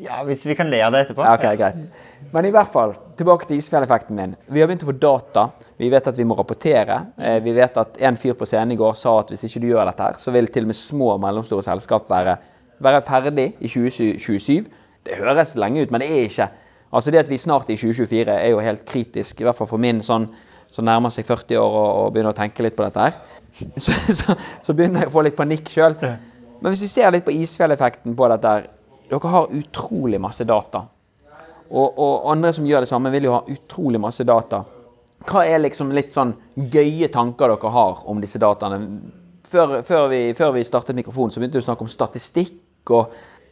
Ja, Hvis vi kan le av det etterpå. Ja, ok, greit. Men i hvert fall, tilbake til isfjelleffekten din. Vi har begynt å få data. Vi vet at vi må rapportere. Eh, Vi vet at en fyr på scenen i går sa at hvis ikke du gjør dette, her, så vil til og med små og mellomstore selskap være, være ferdig i 2027. Det høres lenge ut, men det er ikke. Altså Det at vi snart i 2024 er jo helt kritisk, i hvert fall for min sånn som nærmer seg 40 år og, og begynner å tenke litt på dette her. Så, så, så begynner jeg å få litt panikk sjøl. Men hvis vi ser litt på isfjelleffekten på dette her Dere har utrolig masse data. Og, og andre som gjør det samme, vil jo ha utrolig masse data. Hva er liksom litt sånn gøye tanker dere har om disse dataene? Før, før, vi, før vi startet mikrofonen, så begynte du å snakke om statistikk. og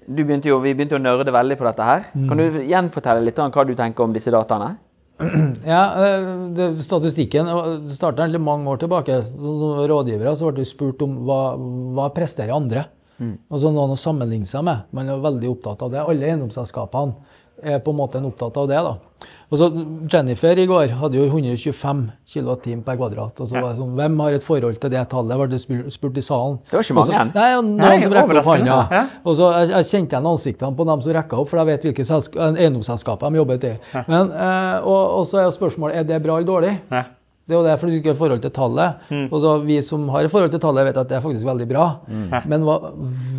begynte jo, Vi begynte å nerde veldig på dette her. Kan du gjenfortelle litt om hva du tenker om disse dataene? Ja, eh, det, Statistikken starta mange år tilbake. Som rådgivere så ble vi spurt om hva, hva presterer andre. Altså noen å sammenligne seg med. Man er veldig opptatt av det. Alle eiendomsselskapene er på en måte en opptatt av det. da. Og så Jennifer i går hadde jo 125 kWt per kvadrat. og så var det sånn, Hvem har et forhold til det tallet? ble det spurt, i salen. Det var ikke mange. Og så- Nei, noen Nei, som rekte opp hånda. ja. Og så jeg, jeg kjente igjen ansiktene på dem som rekka opp, for jeg vet hvilke eh, eiendomsselskaper de jobbet i. Men, eh, og, og så er spørsmålet er det bra eller dårlig. Ja. Det er jo det, for du ikke har forhold til tallet. Og så Vi som har et forhold til tallet, vet at det er faktisk veldig bra. Men hva,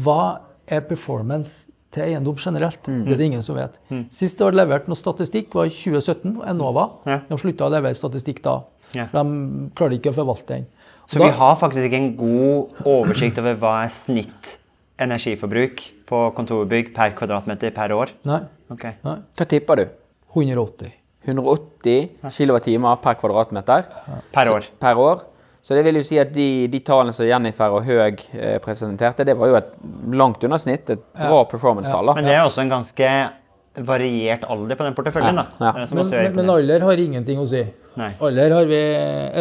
hva er performance til eiendom generelt? Det er det ingen som vet. Sist det ble levert noe statistikk, var i 2017. Enova. Ja. De slutta å levere statistikk da. Ja. For de klarte ikke å forvalte den. Så Da- vi har faktisk ikke en god oversikt over hva er snitt energiforbruk på kontorbygg per kvadratmeter per år. Nei. Okay. nei. Hva tipper du? 180. 180 kWt per kvadratmeter Per år. per år. Så det vil jo si at de, de tallene som Jennifer og Høeg eh, presenterte, det var jo et langt under snitt. Et bra performance-tall. Men det er også en ganske variert alder på den porteføljen. da. Ja. Det er det som Men, også men, men alder har ingenting å si. Nei. Alder har vi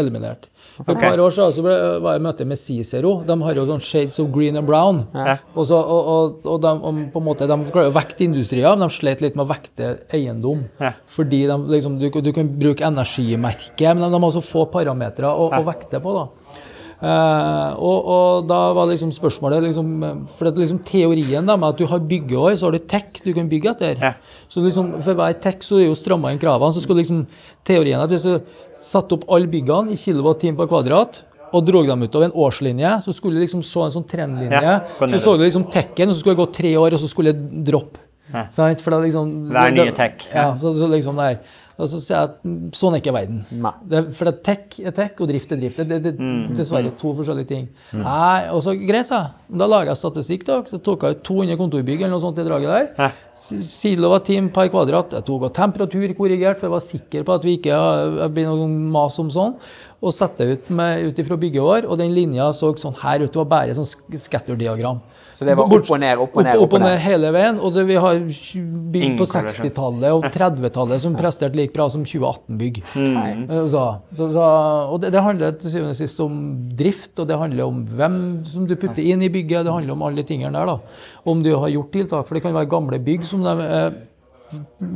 eliminert. For et par år siden så ble, var jeg i møte med Cicero. De har jo sånn shades of green and brown. Ja. Og, så, og, og, og de, og på en måte, de klarer å vekte industrier, men de slet litt med å vekte eiendom. Ja. Fordi de, liksom, du, du kan bruke energimerket, men de, de har så få parametere å, å vekte på. da. Eh, og, og da var liksom spørsmålet liksom, For at liksom teorien da, med at du har byggeår, så har du tech du kan bygge etter. Ja. Så liksom, for hver tech så er jo stramma inn kravene. Så skulle liksom teorien at hvis du satte opp alle byggene i kilowatt-time per kvadrat og dro dem utover en årslinje, så skulle du liksom så en sånn trendlinje. Ja, så så du liksom tekken, og så skulle det gå tre år, og så skulle det droppe. Ja. For det er liksom, Hver nye tech. Ja, så, så liksom der. Og så sier jeg at mm, sånn er ikke verden. Det, for det er tech er tech, og drift er drift. Det er Mm. dessverre to forskjellige ting. Nei, og så greit, sa jeg. Da laga jeg statistikk. da, Så tok jeg ut 200 kontorbygg eller noe sånt i draget der. Ja. Kilowatt-time per kvadrat. Jeg tok og temperatur korrigert, for jeg var sikker på at vi ikke har- blir noe mas om sånn. Og satte ut ut ifra bygget vår, og den linja så sånn her ut. Det var bare sånn scatter-diagram. Så det var opp og ned, opp og ned, Opp og ned hele veien. Og det, vi har bygg på 60-tallet og 30-tallet som presterte like bra som 2018-bygg. Mm. Så, så, så, og det, det handler til syvende og sist om drift, og det handler om hvem som du putter inn i bygget. Det handler om alle de tingene der. da. Om du har gjort tiltak, for det kan være gamle bygg som de har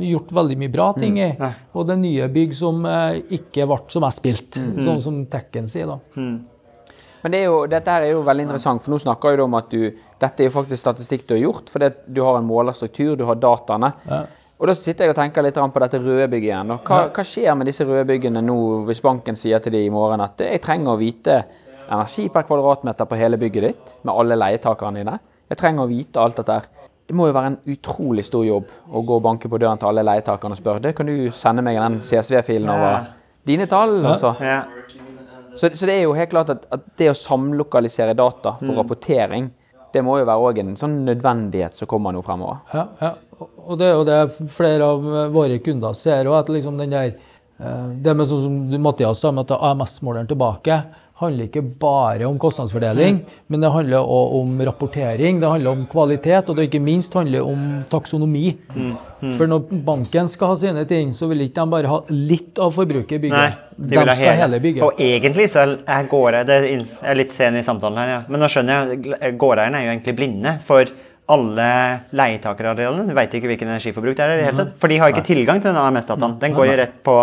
gjort veldig mye bra ting i, og det er nye bygg som eh, ikke ble som jeg spilte, sånn som Tekken sier. da. Men det er jo, dette her er jo veldig interessant, for nå snakker du om at du, dette er jo faktisk statistikk du har gjort, at du har en målerstruktur, du har dataene. Ja. Og da sitter jeg og tenker litt på dette røde bygget igjen. Og hva, hva skjer med disse røde byggene nå, hvis banken sier til dem i morgen at jeg trenger å vite energi per kvadratmeter på hele bygget ditt, med alle leietakerne dine. Jeg trenger å vite alt dette her. Det må jo være en utrolig stor jobb å gå og banke på døren til alle leietakerne og spørre det kan du sende meg den CSV-filen over dine tall. Altså. Ja. Så, så det er jo helt klart at, at det å samlokalisere data for rapportering, det må jo være òg en sånn nødvendighet som kommer nå fremover. Ja, ja. Og- det er jo det flere av våre kunder ser òg, at liksom den der eh, Det med sånn som Mathias sa, med at AMS-måleren tilbake handler ikke bare om kostnadsfordeling, men det handler også om rapportering, det handler om kvalitet, og det ikke minst handler om taksonomi. For når banken skal ha sine ting, så vil ikke de bare ha litt av forbruket i bygget. de de ha skal hele bygget. Og egentlig så er- er gårdeier det er litt sen i samtalen her, ja. men nå skjønner jeg gårdeierne er jo egentlig blinde for alle leietagerarealene. Du vet ikke hvilken energiforbruk det er. i det hele tatt. For de har ikke tilgang til den AMS-dataen. Den går jo rett på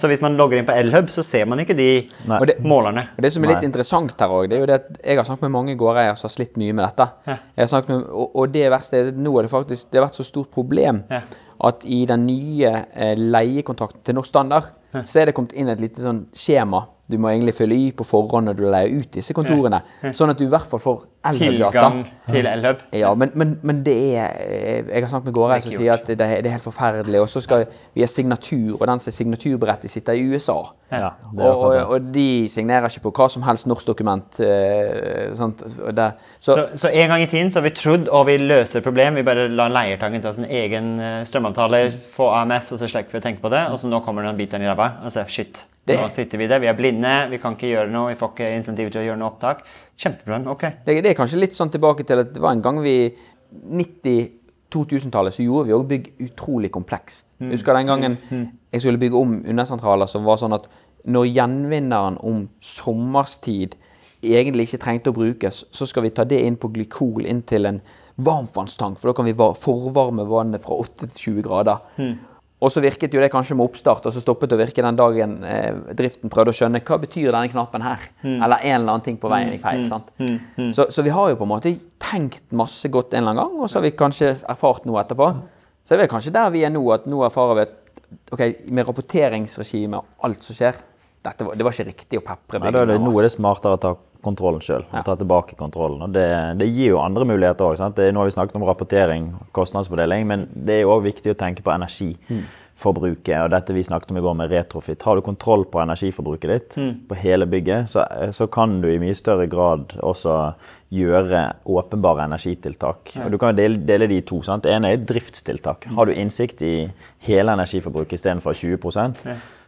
Så hvis man logger inn på Elhub, så ser man ikke de Nei. Og det- målerne. Og Det som er litt Nei. interessant her òg, det er jo det at jeg har snakket med mange gårdeiere som har slitt mye med dette. Jeg har snakket med, og, og det verste er at nå er det faktisk Det har vært så stort problem Ja. at i den nye eh, leiekontrakten til Norsk Standard, så er det kommet inn et lite sånn skjema du må egentlig fylle i på forhånd når du leier ut disse kontorene. Sånn at du i hvert fall får Elhub-data. Tilgang til Elhub. Ja, men, men, men det er eh, Jeg har snakket med gårdeiere som er sier at det er, det er helt forferdelig. Og så skal vi ha signatur, og den som er signaturberettig, sitter i USA. Ja, Og, og, og de signerer ikke på hva som helst norsk dokument. eh, sant? Og det, så, Så, så en gang i tiden så har vi trodd og vi løser problem. Vi bare lar leiertangen ta sin egen eh, strømavtale, få AMS, og så slipper vi å tenke på det. Og så nå kommer det den bit i ræva. Og så shit, Det- nå sitter vi der. Vi er blinde, vi kan ikke gjøre noe, vi får ikke insentiv til å gjøre noe opptak. Kjempebra. Ok. det, det er kanskje litt sånn tilbake til at det var en gang vi 90-2000-tallet så gjorde vi òg bygg utrolig komplekst. Mm. Husker den gangen jeg skulle bygge om undersentraler som var sånn at når gjenvinneren om sommerstid egentlig ikke trengte å brukes, så skal vi ta det inn på glykol inn til en varmtvannstank, for da kan vi forvarme vannet fra 8 til 20 grader. Mm. Og så virket jo det kanskje med oppstart, og så stoppet det å virke den dagen eh, driften prøvde å skjønne hva betyr denne knappen her, eller en eller annen ting på veien gikk feil. sant? Så, så vi har jo på en måte tenkt masse godt en eller annen gang, og så har vi kanskje erfart noe etterpå. Så det er kanskje der vi er nå, at nå erfarer vi at ok, med rapporteringsregime og alt som skjer, dette var, det var ikke riktig å pepre det, byggene nå er det smartere å ta kontrollen sjøl. Ja. Ta tilbake kontrollen. Og det, det gir jo andre muligheter òg. Nå har vi snakket om rapportering, kostnadsfordeling, men det er òg viktig å tenke på energiforbruket. Og dette vi snakket om i går med retrofit. Har du kontroll på energiforbruket ditt på hele bygget, så, så kan du i mye større grad også gjøre åpenbare energitiltak. Og Du kan dele, dele de i to. sant? Det ene er driftstiltak. Har du innsikt i hele energiforbruket istedenfor 20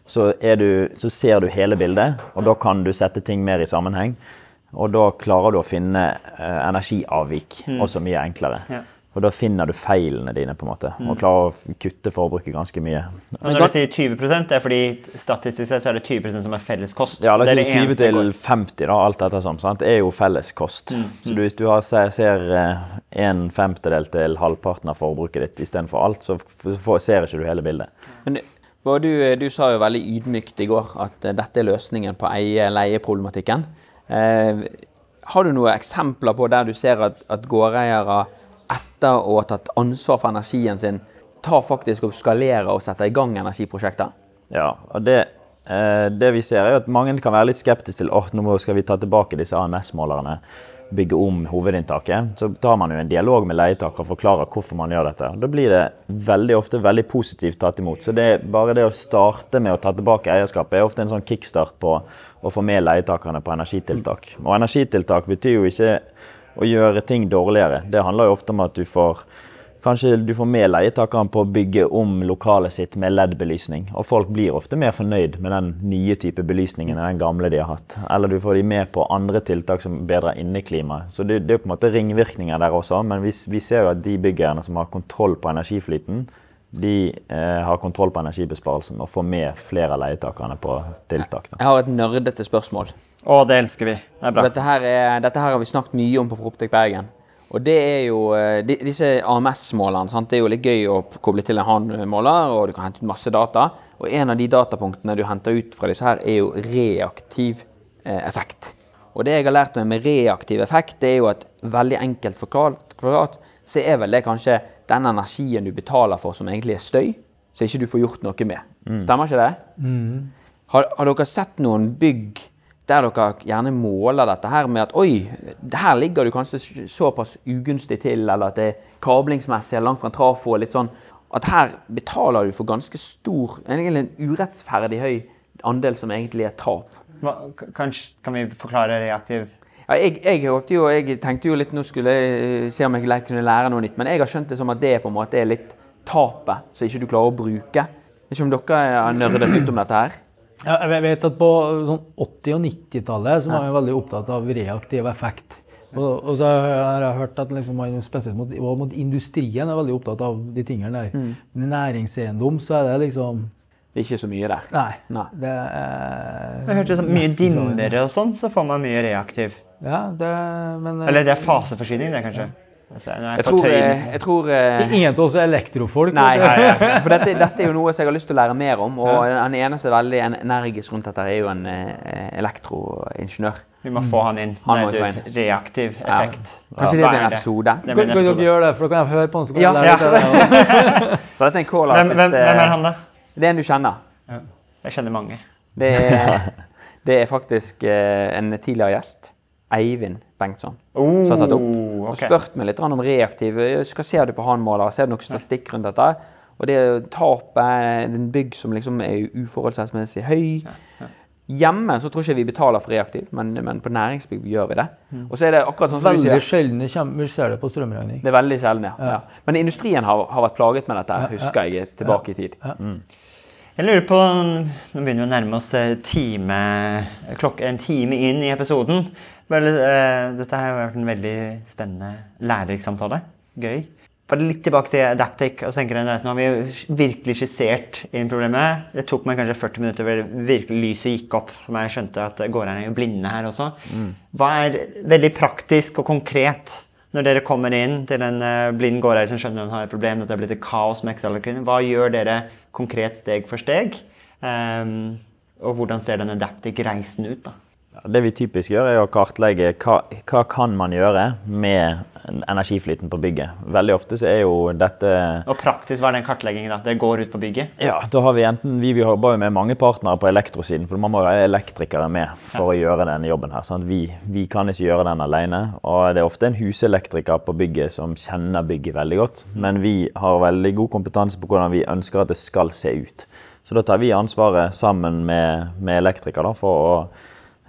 så, er du, så ser du hele bildet, og da kan du sette ting mer i sammenheng. Og da klarer du å finne eh, energiavvik også mye enklere. Ja. Og da finner du feilene dine, på en måte, og klarer å kutte forbruket ganske mye. Og når du sier 20 det er fordi statistisk sett så er det 20% som er felles kost. Ja, la oss Det er si 20 til 50, da, alt dette sånn, sant? Er jo felles kost. Så du, hvis du har, ser, ser eh, en femtedel til halvparten av forbruket ditt istedenfor alt, så får- ser ikke du hele bildet. Men du, du sa jo veldig ydmykt i går at eh, dette er løsningen på eie-leie-problematikken. Eh, har du noen eksempler på der du ser at, at gårdeiere etter å ha tatt ansvar for energien sin, tar faktisk og skalerer og setter i gang energiprosjekter? Ja, og det, eh, det vi ser er at mange kan være litt skeptiske til at nå skal vi ta tilbake disse AMS-målerne, bygge om hovedinntaket. Så tar man jo en dialog med leietaker og forklarer hvorfor man gjør dette. Da blir det veldig ofte veldig positivt tatt imot. Så det bare det å starte med å ta tilbake eierskapet er ofte en sånn kickstart på å få med leietakerne på energitiltak. Og energitiltak betyr jo ikke å gjøre ting dårligere. Det handler jo ofte om at du får Kanskje du får med leietakeren på å bygge om lokalet sitt med LED-belysning. Og folk blir ofte mer fornøyd med den nye type belysningen enn den gamle de har hatt. Eller du får de med på andre tiltak som bedrer inneklimaet. Så det, det er på en måte ringvirkninger der også, men vi, vi ser jo at de byggerne som har kontroll på energiflyten, de eh, har kontroll på energibesparelsen og får med flere av leietakerne på tiltak. Da. Jeg har et nerdete spørsmål. Å, det elsker vi. Det er bra. Dette her, er, dette her har vi snakket mye om på Proptek Bergen. Og det er jo eh, de, Disse AMS-målene. Det er jo litt gøy å koble til en HAN-måler, og du kan hente ut masse data. Og en av de datapunktene du henter ut fra disse her, er jo reaktiv eh, effekt. Og det jeg har lært meg med reaktiv effekt, det er jo at veldig enkelt forklart, så er vel det kanskje den energien du betaler for som egentlig er støy, så ikke du får gjort noe med. Stemmer ikke det? Har, har dere sett noen bygg der dere gjerne måler dette her med at oi, her ligger du kanskje såpass ugunstig til, eller at det er kablingsmessig eller langt fra en trafo, litt sånn at her betaler du for ganske stor, egentlig en urettferdig høy andel som egentlig er tap. Hva, kanskje, kan vi forklare reaktiv Ja, jeg, jeg, håpte jo, jeg tenkte jo litt nå skulle jeg eh, se om jeg kunne lære noe nytt, men jeg har skjønt det som at det på en måte er litt tapet som ikke du klarer å bruke. Ikke om dere har nerdet ut om dette her? Ja, jeg vet at på sånn 80- og 90-tallet så var man veldig opptatt av reaktiv effekt. Og, og så har jeg hørt at liksom man spesielt mot, mot industrien er veldig opptatt av de tingene der. Men i næringseiendom så er det liksom Det er ikke så mye der. Nei. Nei. Det er Jeg hørte sånn, mye dimmere og sånn, så får man mye reaktiv. Ja, det men eh, Eller det er faseforsyning, det, kanskje. Altså, Jeg tror, eh, jeg tror eh, Ingen av oss er elektrofolk. Nei, for dette, dette er jo noe som jeg har lyst til å lære mer om. Og den ene som er veldig energisk rundt dette, er jo en eh, elektroingeniør. Vi må få han inn. Han må et reaktiv Ja. effekt. Kanskje det blir en episode. Det blir Kan en dere episode. gjøre det, for da kan jeg få høre på han. så kan Ja, lære ja. det. Så dette er en call Hvem, hvem, hvem er han, da? Det er en du kjenner. Jeg kjenner mange. Det er, det er faktisk en tidligere gjest. Eivind Bengtsson. Oh, som har tatt opp og ok. spurt meg litt om reaktiv. Hva ser du på han måler? Ser du noe statistikk rundt dette? Og det tapet, en bygg som liksom er uforholdsmessig høy. Hjemme så tror jeg ikke vi betaler for reaktiv, men, men på næringsbygg gjør vi det. Og så er det akkurat sånn som du Veldig sier. sjelden det vi ser det på strømregning. Det er veldig sjelden, ja. ja. Men industrien har, har vært plaget med dette, husker jeg tilbake i tid. Jeg lurer på Nå begynner vi å nærme oss eh, time, klokk, en time inn i episoden. Vel, uh, dette har vært en veldig spennende, lærerik samtale. Gøy. Bare litt tilbake til Adaptic. og så den jeg, Nå har vi jo virkelig skissert inn problemet. Det tok meg kanskje 40 minutter før virkelig lyset gikk opp. For meg skjønte at er jo blinde her også. Hva er veldig praktisk og konkret når dere kommer inn til en eh, blind gårdeier som skjønner han har et problem, at det er blitt et kaos med Excel-arken? Hva gjør dere konkret steg for steg? Um, og hvordan ser den Adaptic-reisen ut? da? Ja, Det vi typisk gjør, er å kartlegge hva, hva kan man gjøre med energiflyten på bygget. Veldig ofte så er jo dette Og praktisk, hva er den kartleggingen? da? Det går ut på bygget? Ja, da har vi enten Vi, vi jobber jo med mange partnere på elektrosiden, for man må jo ha elektrikere med for å gjøre denne jobben her. sant? Vi, vi kan ikke gjøre den alene. Og det er ofte en huselektriker på bygget som kjenner bygget veldig godt. Men vi har veldig god kompetanse på hvordan vi ønsker at det skal se ut. Så da tar vi ansvaret sammen med, med elektriker da, for å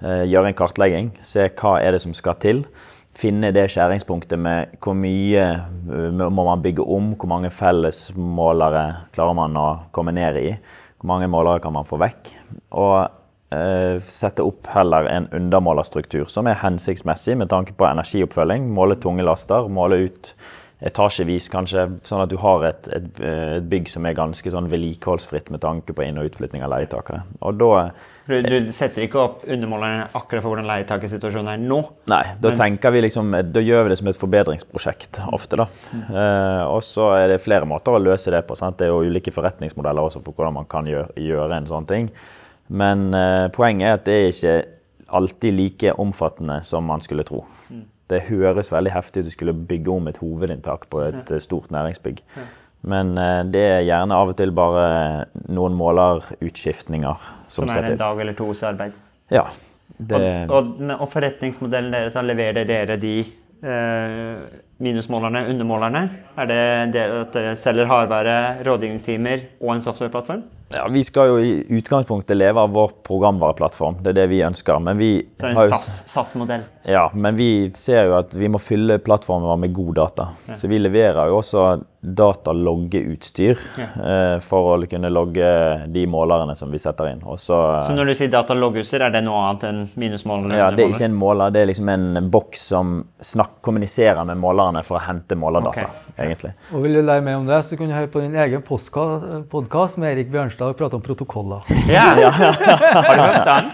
gjøre en kartlegging. Se hva er det som skal til. Finne det skjæringspunktet med hvor mye eh, må man bygge om, hvor mange fellesmålere klarer man å komme ned i. Hvor mange målere kan man få vekk. Og eh, sette opp heller en undermålerstruktur som er hensiktsmessig med tanke på energioppfølging. Måle tunge laster, måle ut etasjevis kanskje, sånn at du har et, et, et bygg som er ganske sånn vedlikeholdsfritt med tanke på inn- og utflytting av leietakere. Og da Du, du setter ikke opp undermåleren akkurat for hvordan leietakersituasjonen er nå? Nei, da tenker vi liksom, da gjør vi det som et forbedringsprosjekt ofte. da. Eh, og så er det flere måter å løse det på. sant? Det er jo ulike forretningsmodeller også for hvordan man kan gjøre, gjøre en sånn ting. Men eh, poenget er at det er ikke alltid like omfattende som man skulle tro. Det høres veldig heftig ut å skulle bygge om et hovedinntak på et ja. stort næringsbygg. Men eh, det er gjerne av og til bare noen målerutskiftninger som, Som skal er en dag eller tos arbeid? Ja, det, Og, og, og forretningsmodellen deres, da leverer dere de eh, minusmålerne, undermålerne? Er det det at dere selger hardvære, rådgivningstimer og en softwareplattform? Ja, Vi skal jo i utgangspunktet leve av vår programvareplattform. Det er det vi ønsker. Men vi, Så en SAS-modell? SAS- ja, men vi ser jo at vi må fylle plattformen vår med god data. Så vi leverer jo også dataloggeutstyr eh, for å kunne logge de målerne som vi setter inn. Også, så, når du sier datalogguser, er det noe annet enn minusmålerne? ja, det er ikke en måler, det er liksom en boks som snakk, kommuniserer med målerne for å hente målerdata. Okay. egentlig. Og vil du lære mer om det, så kan du høre på din egen podkast med Erik Bjørnstad og prate om protokoller. Ja. Har du hørt den?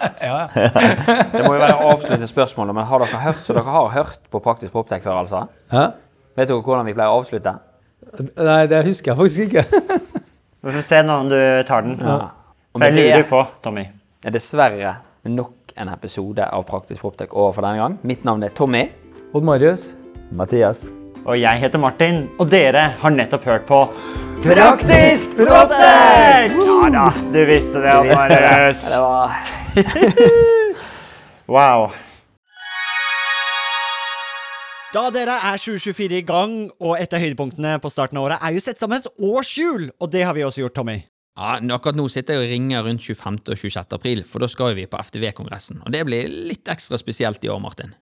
Det må jo være avsluttende spørsmål, men har dere hørt, så dere har hørt på Praktisk Poptek før, altså? Hæ? Vet dere hvordan vi pleier å avslutte? Nei, det husker jeg faktisk ikke. Vi får se nå om du tar den. Ja. For jeg lurer på, Tommy er dessverre nok en episode av Praktisk proptek over for denne gang. Mitt navn er Tommy. Odd Marius. Mathias? Og jeg heter Martin, og dere har nettopp hørt på Praktisk Proptek! Ja da, du visste det, Marius. Det var Wow. Da dere er 2024 i gang, og et av høydepunktene på starten av året er jo sett sammen et årshjul, og det har vi også gjort, Tommy. Ja, Akkurat nå sitter jeg og ringer rundt 25. og 26. april, for da skal vi på FTV-kongressen. Og det blir litt ekstra spesielt i år, Martin.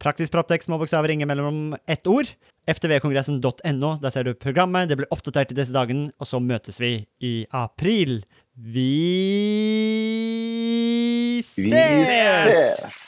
Praktisk Proptex små bokstaver, ringer mellom ett ord. ftvkongressen.no, der ser du programmet. Det blir oppdatert i disse dagene, og så møtes vi i april. Vi Vi ses! ses!